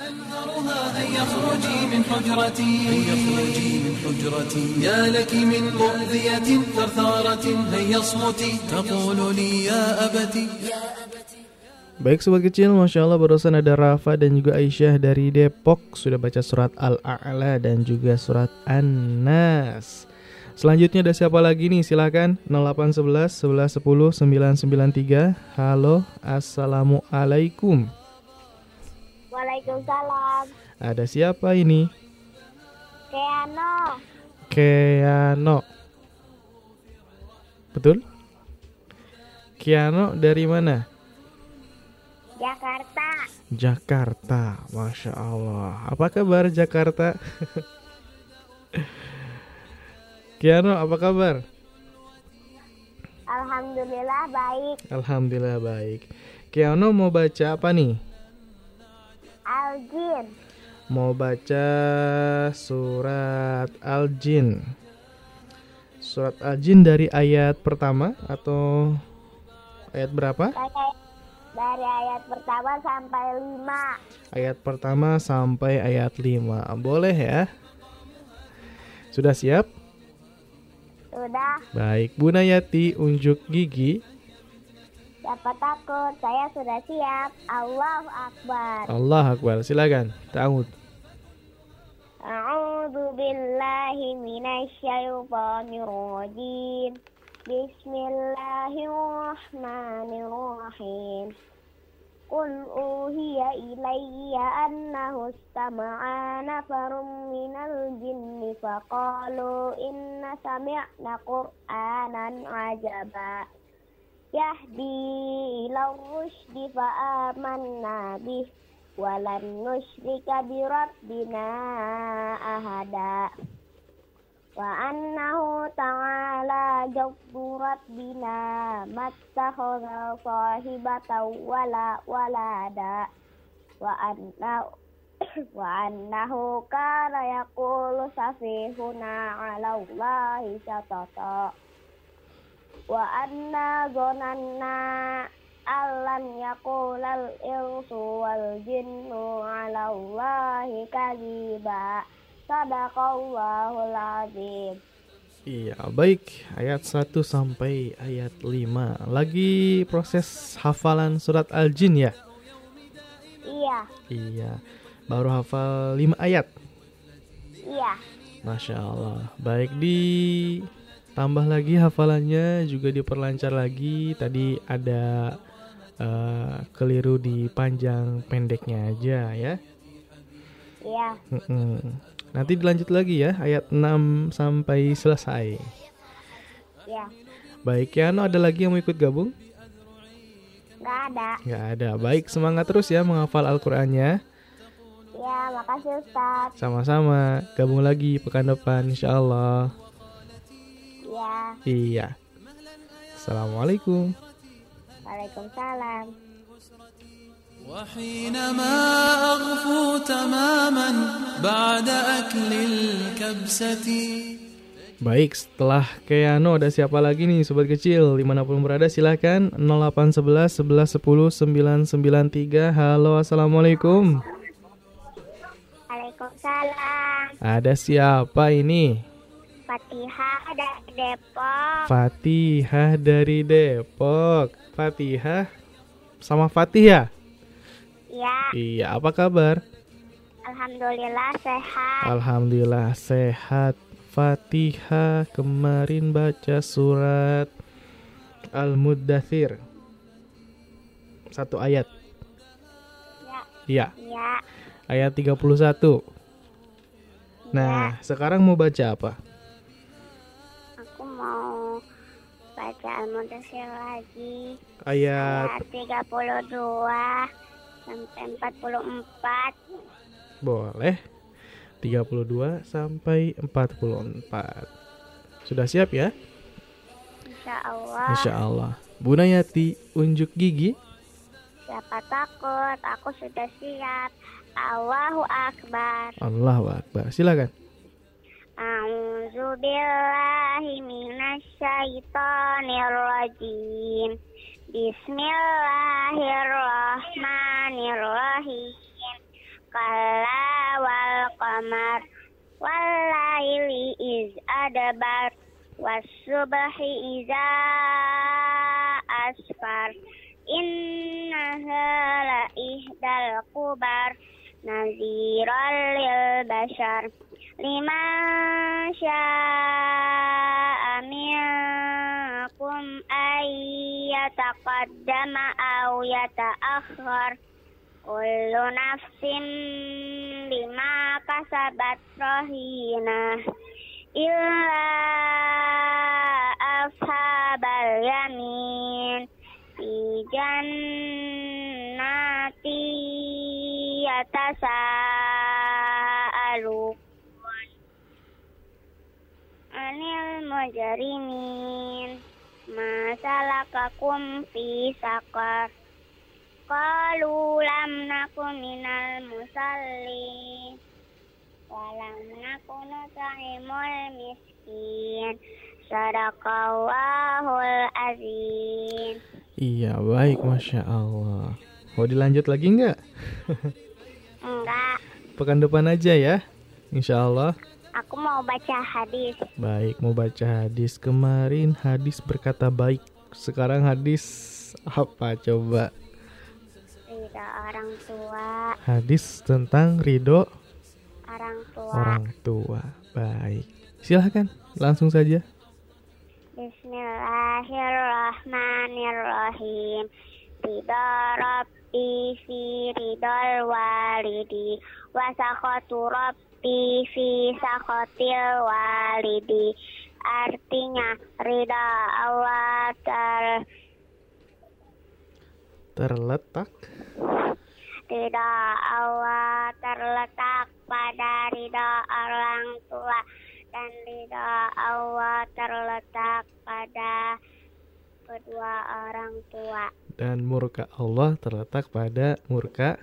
أنهرها هيا اخرجي من حجرتي هيا اخرجي من حجرتي يا لك من مؤذية ثرثارة هيا اصمتي تقول لي يا أبتي Baik sobat kecil, Masya Allah barusan ada Rafa dan juga Aisyah dari Depok Sudah baca surat Al-A'la dan juga surat An-Nas Selanjutnya ada siapa lagi nih? Silahkan 0811 1110 993 Halo, Assalamualaikum Waalaikumsalam. Ada siapa ini? Keano. Keano Betul? Kiano dari mana? Jakarta. Jakarta, Masya Allah Apa kabar Jakarta? [laughs] Kiano, apa kabar? Alhamdulillah baik. Alhamdulillah baik Kiano mau baca apa nih? Aljin. Mau baca surat Al-Jin Surat Al-Jin dari ayat pertama atau ayat berapa? Dari, dari ayat pertama sampai lima. Ayat pertama sampai ayat 5 Boleh ya? Sudah siap? Sudah. Baik, Bu Nayati unjuk gigi Siapa takut? Saya sudah siap. Allahu Akbar. Allah Akbar, silakan. Ta'ud. A'udzu billahi minasyaitonir rajim. Bismillahirrahmanirrahim. Qul uhiya ilayya annahu istama'a nafarun minal jinni faqalu inna sami'na qur'anan ajaba yahdi ila rusydi fa'amanna bih walan nusyrika bi rabbina ahada wa annahu ta'ala jabbu rabbina mattakhadha sahibatan wala walada wa anna wa annahu [coughs] kana yaqulu safihuna 'ala Allahi syatata wa anna zonanna alan yaqulal insu wal jinnu 'ala Allahi kadhiba sadaqallahul azim Iya, baik. Ayat 1 sampai ayat 5. Lagi proses hafalan surat Al-Jin ya? iya Iya. Baru hafal 5 ayat. iya Masya Allah. Baik ditambah lagi hafalannya juga diperlancar lagi. Tadi ada eh, keliru di panjang pendeknya aja ya. iya Mm-mm. Nanti dilanjut lagi ya ayat 6 sampai selesai. iya Baik, Kiano ada lagi yang mau ikut gabung? nggak ada Nggak ada. Baik, semangat terus ya menghafal Al-Qur'annya. iya makasih Ustaz Sama-sama. Gabung lagi pekan depan insya Allah. iya Iya. Assalamualaikum. Waalaikumsalam. وحينما أغفو تماما بعد أكل الكبسة Baik, setelah Keano ada siapa lagi nih sobat kecil dimanapun berada silahkan 0811 11 10 993 Halo Assalamualaikum Waalaikumsalam. Ada siapa ini? Fatihah dari Depok. Fatihah dari Depok Fatihah sama Fatih ya? Ya, Iya, apa kabar? alhamdulillah sehat. Alhamdulillah sehat. Fatihah kemarin baca surat Al-Muddathir. Satu ayat. Iya, Ya, ayat 31 Nah, sekarang mau baca apa? aku mau baca Al-Mudassir lagi. Ayat Ayat 32 sampai 44. boleh 32 sampai 44 Sudah siap ya? Insya Allah. Insya Allah Bunayati unjuk gigi Siapa takut? Aku sudah siap. Allahu Akbar. Allahu Akbar Silakan A'udzu billahi minasyaitonir rajim. Bismillahirrahmanirrahim. Kalla wal qamar wal laili iz adbar was subhi iza asfar. Innaha la ihdal kubar naziran lil bashar liman syaa yataqaddama aw yata'akhkhar. Kullu nafsin bima kasabat rahina. Illa ashabal yamin. Fi jannati yatasaalun. Anil mujrimin masalakakum fi sakar qalu lam nakum minal musallin walam nakun nut'imul miskin sadaqallahul azim. Iya baik Masya Allah. Mau dilanjut lagi nggak? enggak. Pekan depan aja ya Insya Allah aku mau baca hadis. Baik mau baca hadis. Kemarin hadis berkata baik. Sekarang hadis apa coba? ridho orang tua. Hadis tentang ridho orang tua. orang tua. Baik. Silahkan langsung saja. Bismillahirrahmanirrahim. Ridha Rabbi fi ridal walidi. Wa sakhatu Rabbi fi sakhatil walidi. Artinya ridha Allah ter Terletak ridha Allah terletak pada ridha orang tua dan ridha Allah terletak pada kedua orang tua Dan murka Allah terletak pada murka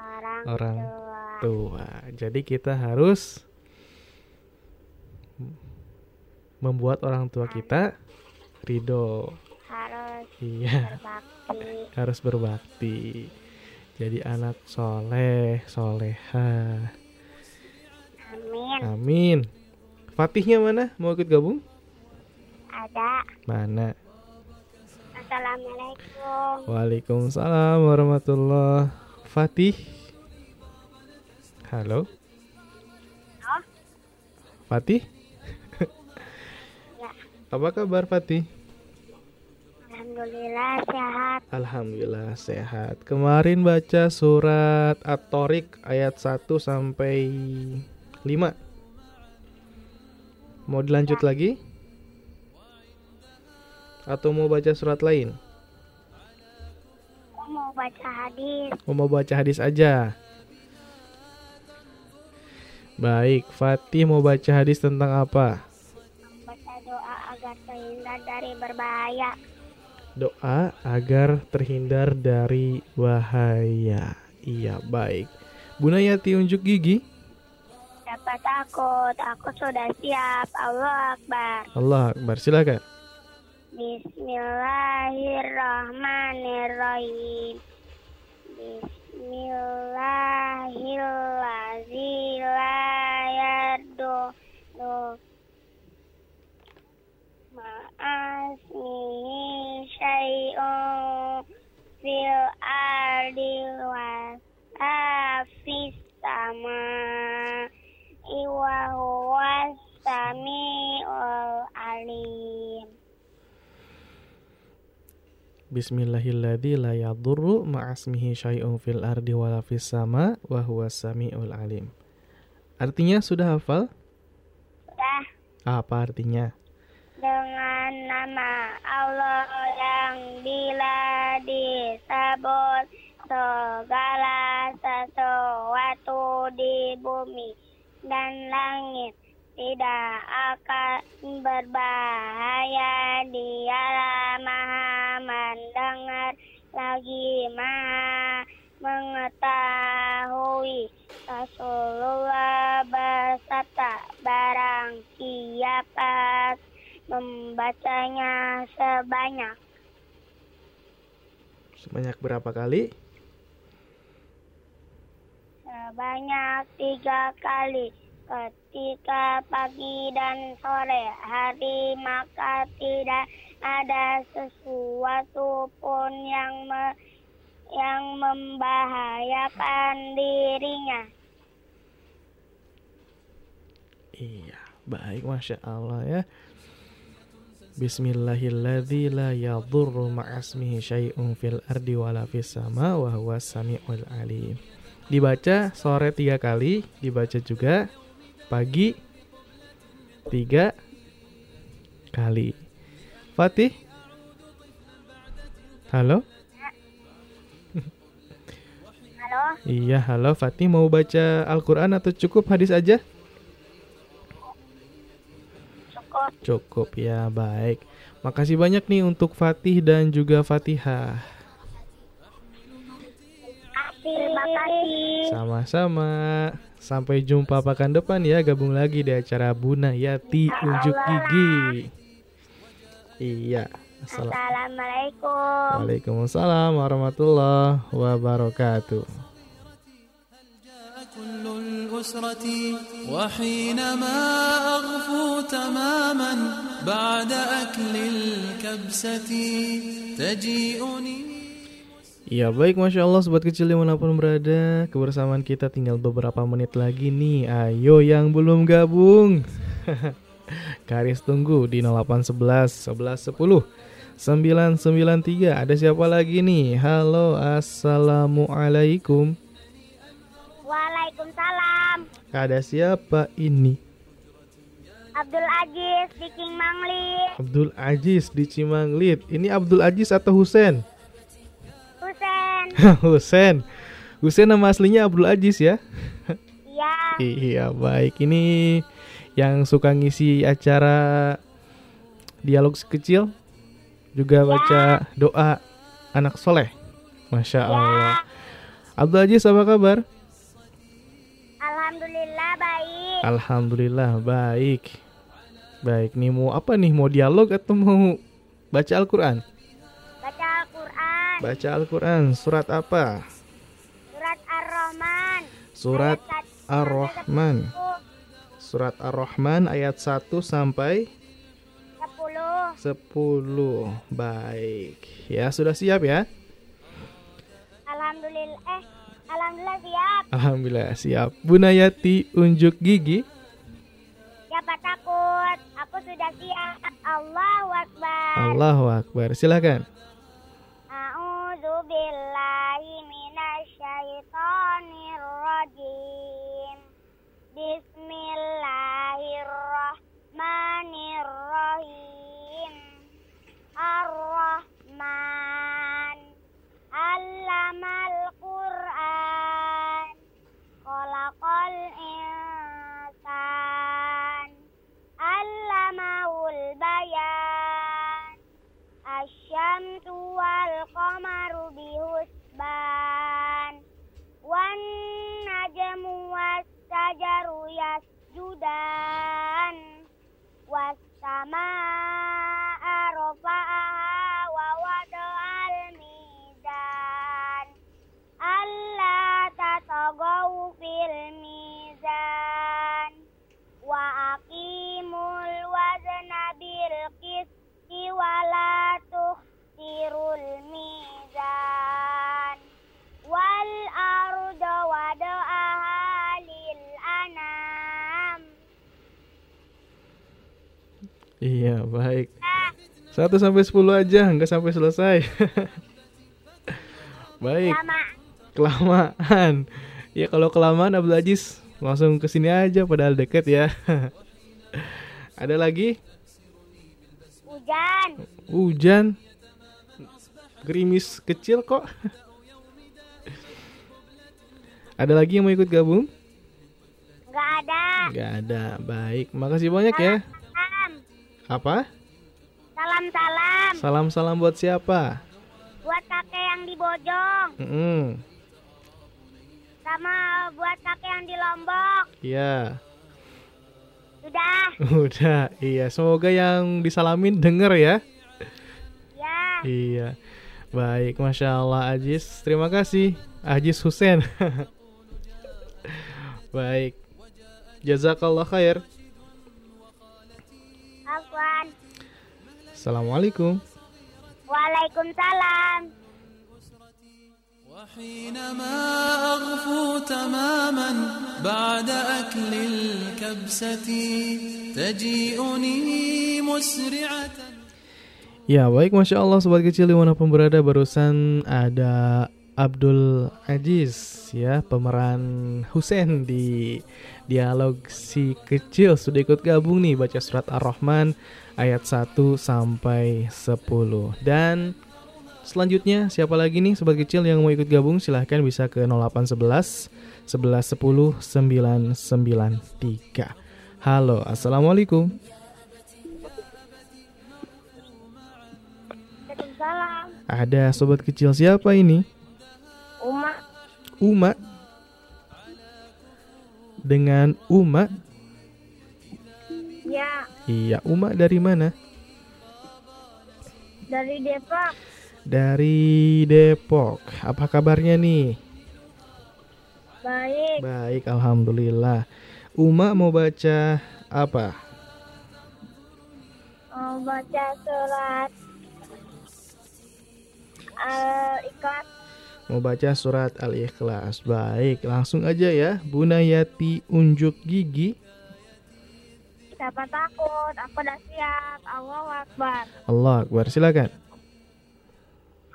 orang, Orang tua. tua. Jadi kita harus Membuat orang tua kita ridho. Harus Iya. berbakti. Harus berbakti. Jadi anak soleh soleha. Amin. Amin. Fatihnya mana? Mau ikut gabung? Ada. Mana? Assalamualaikum. Waalaikumsalam warahmatullah Fatih halo Halo? Fatih Ya. apa kabar Fatih alhamdulillah sehat Alhamdulillah sehat. Kemarin baca surat At-Tariq ayat 1 sampai 5. Mau dilanjut lagi? Atau mau baca surat lain? Mau baca hadis Oh, mau baca hadis aja. Baik, Fatih mau baca hadis tentang apa? baca doa agar terhindar dari berbahaya. Doa agar terhindar dari bahaya. Iya, baik. Bunayati unjuk gigi. Siapa takut? Aku sudah siap. Allah Akbar. Allah Akbar. Silakan. Bismillahirrahmanirrahim. Bismillahirrahmanirrahim. Ma'asmihi syai'un fil ardi wa fis sama iwa huwa sami'ul alim. Bismillahilladzi la yadurru ma'asmihi syai'un fil ardi wala fis sama wa huwas samiul alim. Artinya sudah hafal? Sudah Apa artinya? dengan nama Allah yang bila disebut segala sesuatu di bumi dan langit tidak akan berbahaya. Dialah maha mendengar lagi maha mengetahui. Rasulullah bersabda barang siapa membacanya sebanyak? Sebanyak berapa kali? sebanyak tiga kali ketika pagi dan sore hari maka tidak ada sesuatu pun yang me- yang membahayakan dirinya. Iya, baik Masya Allah ya. Bismillahilladzi la yadurru ma'asmihi syai'un fil ardi wala fis sama wa samiul alim. Dibaca sore tiga kali, dibaca juga pagi tiga kali. Fatih? Halo? Halo, Iya, halo Fatih mau baca Al-Quran atau cukup hadis aja? cukup. Cukup ya, baik. Makasih banyak nih untuk Fatih dan juga Fatihah. Terima kasih. Sama-sama. Sampai jumpa pekan depan ya, gabung lagi di acara Buna Yati Unjuk Gigi. Iya. Assalamualaikum. Assalamualaikum. Waalaikumsalam warahmatullahi wabarakatuh. كل الأسرة وحينما أغفو تماما بعد أكل الكبسة تجيئني Ya baik Masya Allah sobat kecil di mana pun berada. Kebersamaan kita tinggal beberapa menit lagi nih. Ayo yang belum gabung. [laughs] Karis tunggu di 0811 11 10 993 Ada siapa lagi nih? Halo Assalamualaikum. Waalaikumsalam. Ada siapa ini? Abdul Aziz di King Mangli. Abdul Aziz di Cimanglit. Ini Abdul Aziz atau Husen [laughs] Husen. Husen nama aslinya Abdul Aziz ya Iya. [laughs] Iya baik ini yang suka ngisi acara dialog kecil juga baca doa anak soleh, masya Allah. Abdul Aziz apa kabar? Alhamdulillah baik. Alhamdulillah baik. Baik nih mau apa nih mau dialog atau mau baca Al-Quran? Baca Al-Quran. Surat apa? Surat Ar-Rahman. Surat Ar-Rahman. Surat Ar-Rahman ayat 1 sampai Sepuluh. 10. Baik. Ya, sudah siap ya? Alhamdulillah. Eh, Alhamdulillah siap. Alhamdulillah siap. Bunayati unjuk gigi. Siapa takut? Aku sudah siap. Allahu Akbar. Allahu Akbar. Silakan. Billahi minasyaitonir rajim. Bismillahirrahmanirrahim. Ar-Rahman. 1 sampai 10 aja, nggak sampai selesai. [laughs] baik, lama kelamaan. Ya kalau kelamaan Abdul Aziz langsung ke sini aja padahal deket ya. [laughs] Ada lagi? hujan Hujan. Gerimis kecil kok. [laughs] Ada lagi yang mau ikut gabung? nggak ada Nggak ada. Baik, makasih banyak ya. Apa? Salam salam Salam-salam buat siapa? buat kakek yang di Bojong Mm-mm. sama buat kakek yang di Lombok Iya. sudah [laughs] Udah, iya. Semoga yang disalamin denger ya. ya Iya. Baik, Masya Allah Ajis. Terima kasih. Ajis Husen. [laughs] Baik. Jazakallah khair. Afwan Assalamualaikum. Waalaikumsalam وحينما أغفو تماما بعد أكل الكبسة تجيئني مسرعة Ya baik Masya Allah Sobat kecil dimanapun berada Barusan ada Abdul Aziz ya Pemeran Husen di dialog si kecil Sudah ikut gabung nih baca surat Ar-Rahman Ayat 1 sampai 10 Dan selanjutnya siapa lagi nih Sobat kecil yang mau ikut gabung? Silahkan bisa ke 0811 11 10 993 Halo Assalamualaikum. Waalaikumsalam. Ada sobat kecil siapa ini? Uma. Uma. Dengan Uma Ya Iya Uma dari mana? dari Depok. Dari Depok. Apa kabarnya nih? Baik. Baik Alhamdulillah. Uma mau baca apa? Mau baca surat Al-Ikhlas Mau baca surat Al-Ikhlas. Baik langsung aja ya. Bunayati unjuk gigi Siapa takut Aku udah siap Allah Akbar Allah Akbar silakan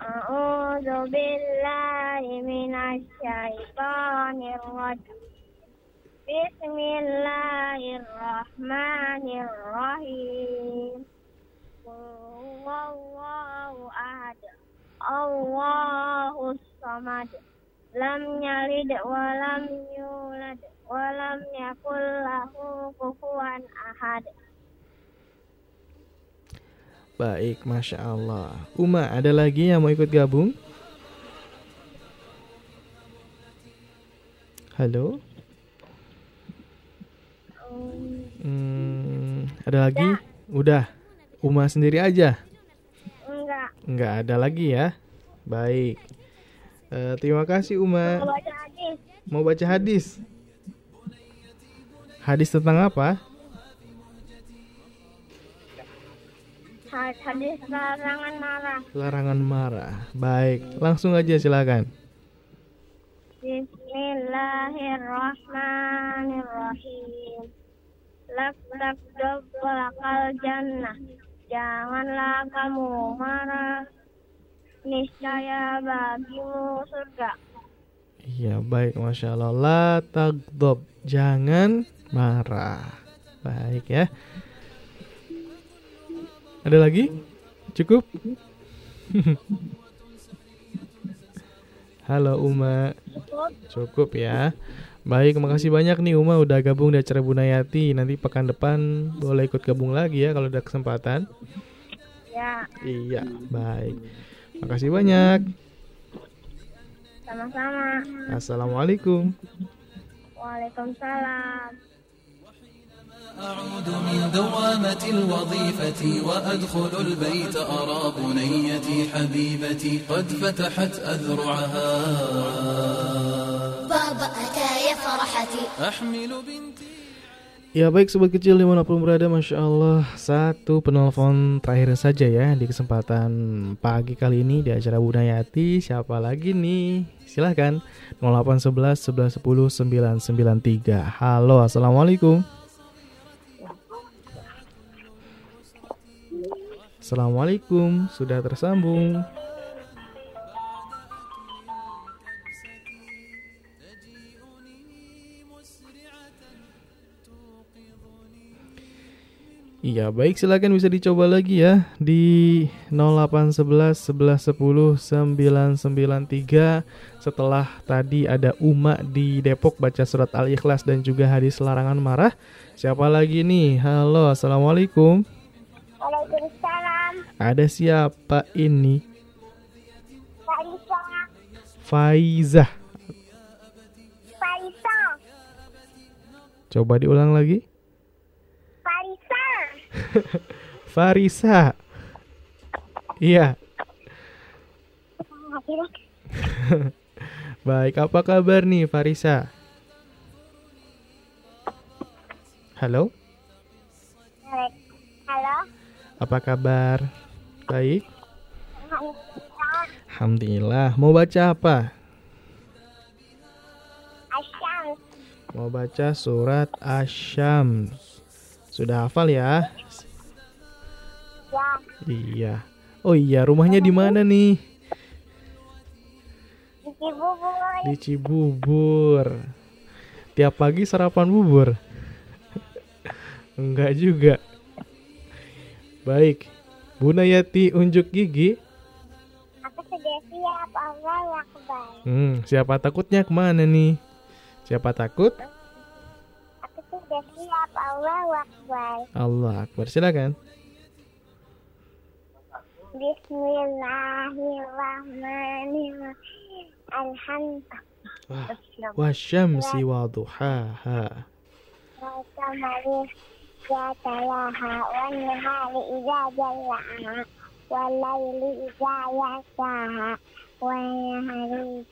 A'udzu billahi minasyaitonir rajim. Bismillahirrahmanirrahim. Wallahu ahad. Allahus samad. Lam yalid wa lam yulad wa lam yakul lahu kufuwan ahad. Baik Masya Allah Uma ada lagi yang mau ikut gabung? Halo? Hmm, ada lagi? Udah. Uma sendiri aja. Enggak. Nggak ada lagi ya. Baik. Eh, terima kasih Uma. Mau baca hadis. Mau baca hadis? Hadis tentang apa? Hadis larangan marah. Larangan marah. Baik, langsung aja silakan. Bismillahirrahmanirrahim. Lak lak lakal jannah. Janganlah kamu marah. Niscaya bagimu surga. Iya, baik, masya Allah. La tagdob, jangan marah. Baik ya. Ada lagi? Cukup? [laughs] Halo Uma. Cukup ya. Baik, makasih banyak nih Uma udah gabung di acara Bunayati. Nanti pekan depan boleh ikut gabung lagi ya kalau ada kesempatan. Ya, Iya, baik. Makasih banyak. sama-sama. Assalamualaikum. Waalaikumsalam. أعود من دوامة الوظيفة وأدخل البيت أرى بنيتي حبيبتي قد فتحت أذرعها بابا أتى يا فرحتي أحمل بنتي Ya baik sobat kecil dimanapun berada Masya Allah Satu penelpon terakhir saja ya Di kesempatan pagi kali ini di acara Budayati Siapa lagi nih? Silahkan 0811 1110 993 Halo Assalamualaikum Assalamualaikum Sudah tersambung Iya baik silakan bisa dicoba lagi ya di 0811 1110 993 setelah tadi ada Uma di Depok baca surat Al-Ikhlas dan juga hadis larangan marah. Siapa lagi nih? Halo, Assalamualaikum. Waalaikumsalam. Ada siapa ini? Farisa. Faizah. Farisa. Coba diulang lagi. Farisa. [laughs] Farisa. Iya. [laughs] Baik, apa kabar nih Farisa? Halo, Halo. Apa kabar? Baik. Alhamdulillah. Mau baca apa? Mau baca surat Asyam. Sudah hafal ya? Ya. Iya. Oh iya, rumahnya di mana nih? Di Cibubur. Di Cibubur. Tiap pagi sarapan bubur. [laughs] Enggak juga. Baik. Bu Nayati unjuk gigi. Aku sudah siap. Allah Akbar. Hmm, siapa takutnya ke mana nih? Siapa takut? Aku sudah siap. Allah Akbar. Allah Akbar. Silakan. Bismillahirrahmanirrahim. Alhamdulillah. Wasyamsi wa duhaha. والقمر إذا تلاها والنهار إذا جلاها والليل إذا يغشاها والنهار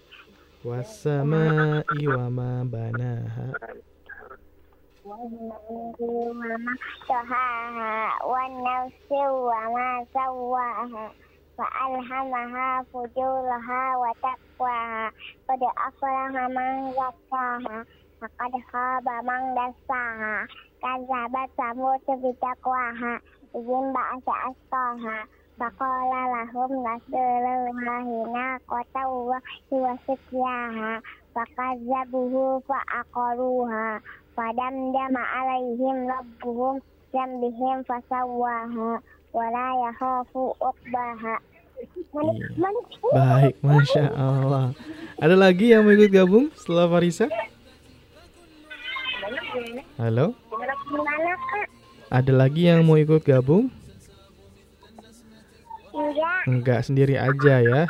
Wassama'i wa ma banaha. والنهر وما سواها والنفس وما سواها فألهمها فجورها وتقواها قد أفلح من زكاها وقد خاب من دساها kazabat samud bitakwah izin ba'asa asqaha faqala lahum rasulullahina kota wa siwasityaha fakazzabuhu fa'aqaruha fadamdama alaihim rabbuhum zambihim fasawwaha wala yakhafu uqbaha Iya. Baik, Masya Allah. Ada lagi yang mau ikut gabung setelah Farisa? Halo, Gimana kak? ada lagi yang mau ikut gabung? Enggak, Enggak sendiri aja ya.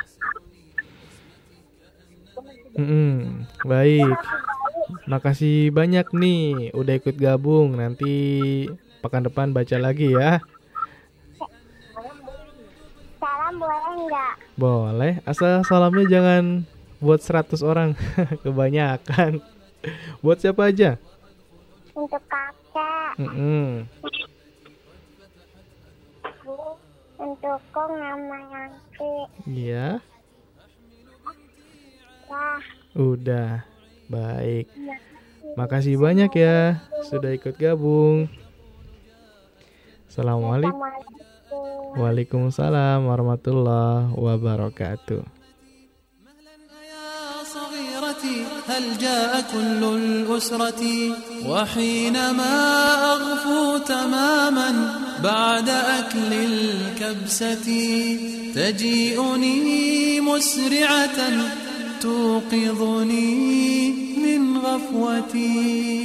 Mm-mm, baik. Makasih banyak nih udah ikut gabung. Nanti pekan depan baca lagi ya. salam boleh enggak? Boleh, asal salamnya jangan buat 100 orang. [laughs] Kebanyakan. Buat siapa aja? Untuk kakak, Mm-mm. bu, untuk kong sama. Iya, Ya, udah. Baik. Makasih banyak ya sudah ikut gabung. Assalamualaikum. Assalamualaikum. Waalaikumsalam warahmatullahi wabarakatuh. هل جاء كل الأسرة وحينما أغفو تماما بعد أكل الكبسة تجيئني مسرعة توقظني من غفوتي.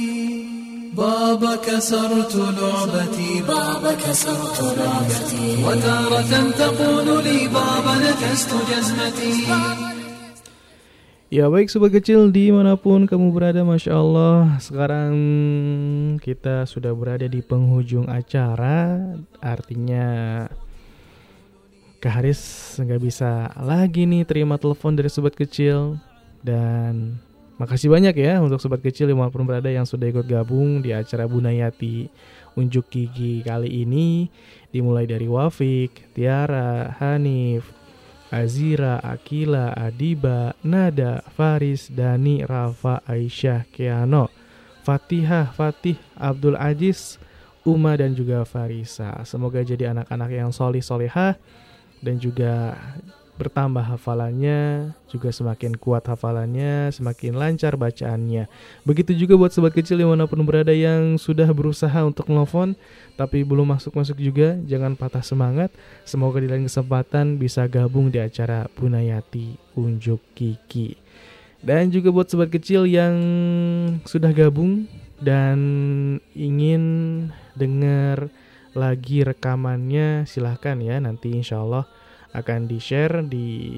بابا كسرت لعبتي بابا كسرت لعبتي. وتارة تقول لي بابا نكست جزمتي. Ya baik sobat kecil di mana pun kamu berada Masya Allah. Sekarang kita sudah berada di penghujung acara. Artinya Kak Haris nggak bisa lagi nih terima telepon dari sobat kecil. Dan makasih banyak ya untuk sobat kecil di mana pun berada yang sudah ikut gabung di acara Bunayati Unjuk Gigi kali ini. Dimulai dari Wafik, Tiara, Hanif, Azira, Akila, Adiba, Nada, Faris, Dani, Rafa, Aisyah, Keano, Fatihah, Fatih, Abdul Aziz, Uma dan juga Farisa. Semoga jadi anak-anak yang solih solehah dan juga bertambah hafalannya, juga semakin kuat hafalannya, semakin lancar bacaannya. Begitu juga buat sobat kecil di mana pun berada yang sudah berusaha untuk nelfon, tapi belum masuk-masuk juga, jangan patah semangat. Semoga di lain kesempatan bisa gabung di acara Bunayati Unjuk Kiki. Dan juga buat sobat kecil yang sudah gabung dan ingin dengar lagi rekamannya, silahkan ya nanti insya Allah akan di-share di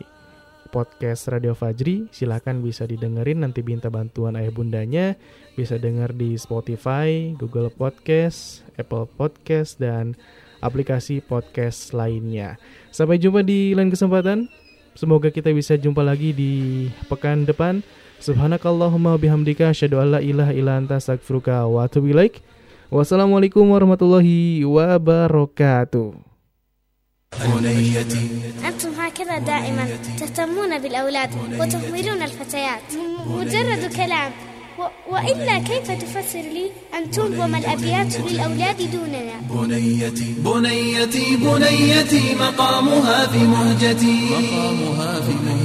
podcast Radio Fajri. Silahkan bisa didengerin nanti minta bantuan ayah bundanya. Bisa denger di Spotify, Google Podcast, Apple Podcast, dan aplikasi podcast lainnya. Sampai jumpa di lain kesempatan. Semoga kita bisa jumpa lagi di pekan depan. Subhanakallahumma bihamdika asyhadu an la ilaha illa anta astaghfiruka wa atubu ilaik. Wassalamualaikum warahmatullahi wabarakatuh. بنيتي أنتم هكذا دائما تهتمون بالأولاد وتهملون الفتيات. مجرد كلام. و- وإلا كيف تفسر لي أن تنظم الأبيات للأولاد دوننا؟ بنيتي بنيتي بنيتي مقامها في مهجتي. مقامها في مهجتي.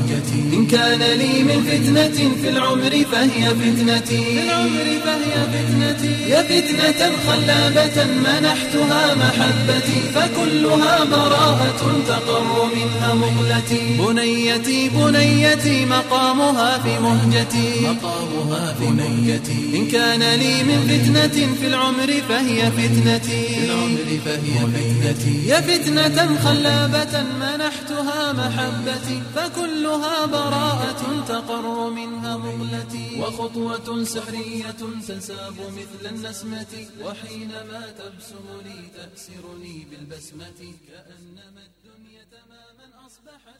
إن كان لي من فتنة في العمر فهي فتنتي. في العمر فهي فتنتي. يا فتنة خلابة منحتها محبتي فكلها براءة تقر منها مغلتي بنيتي بنيتي مقامها في مهجتي. مقامها في مهجتي. إن كان لي من فتنة في العمر فهي فتنتي. فهي فتنتي. يا فتنة خلابة منحتها محبتي فكلها براءة تقر منها مغلتي وخطوة سحرية تنساب مثل النسمة وحينما تبسم لي تأسرني بالبسمة كأنما الدنيا تماما أصبحت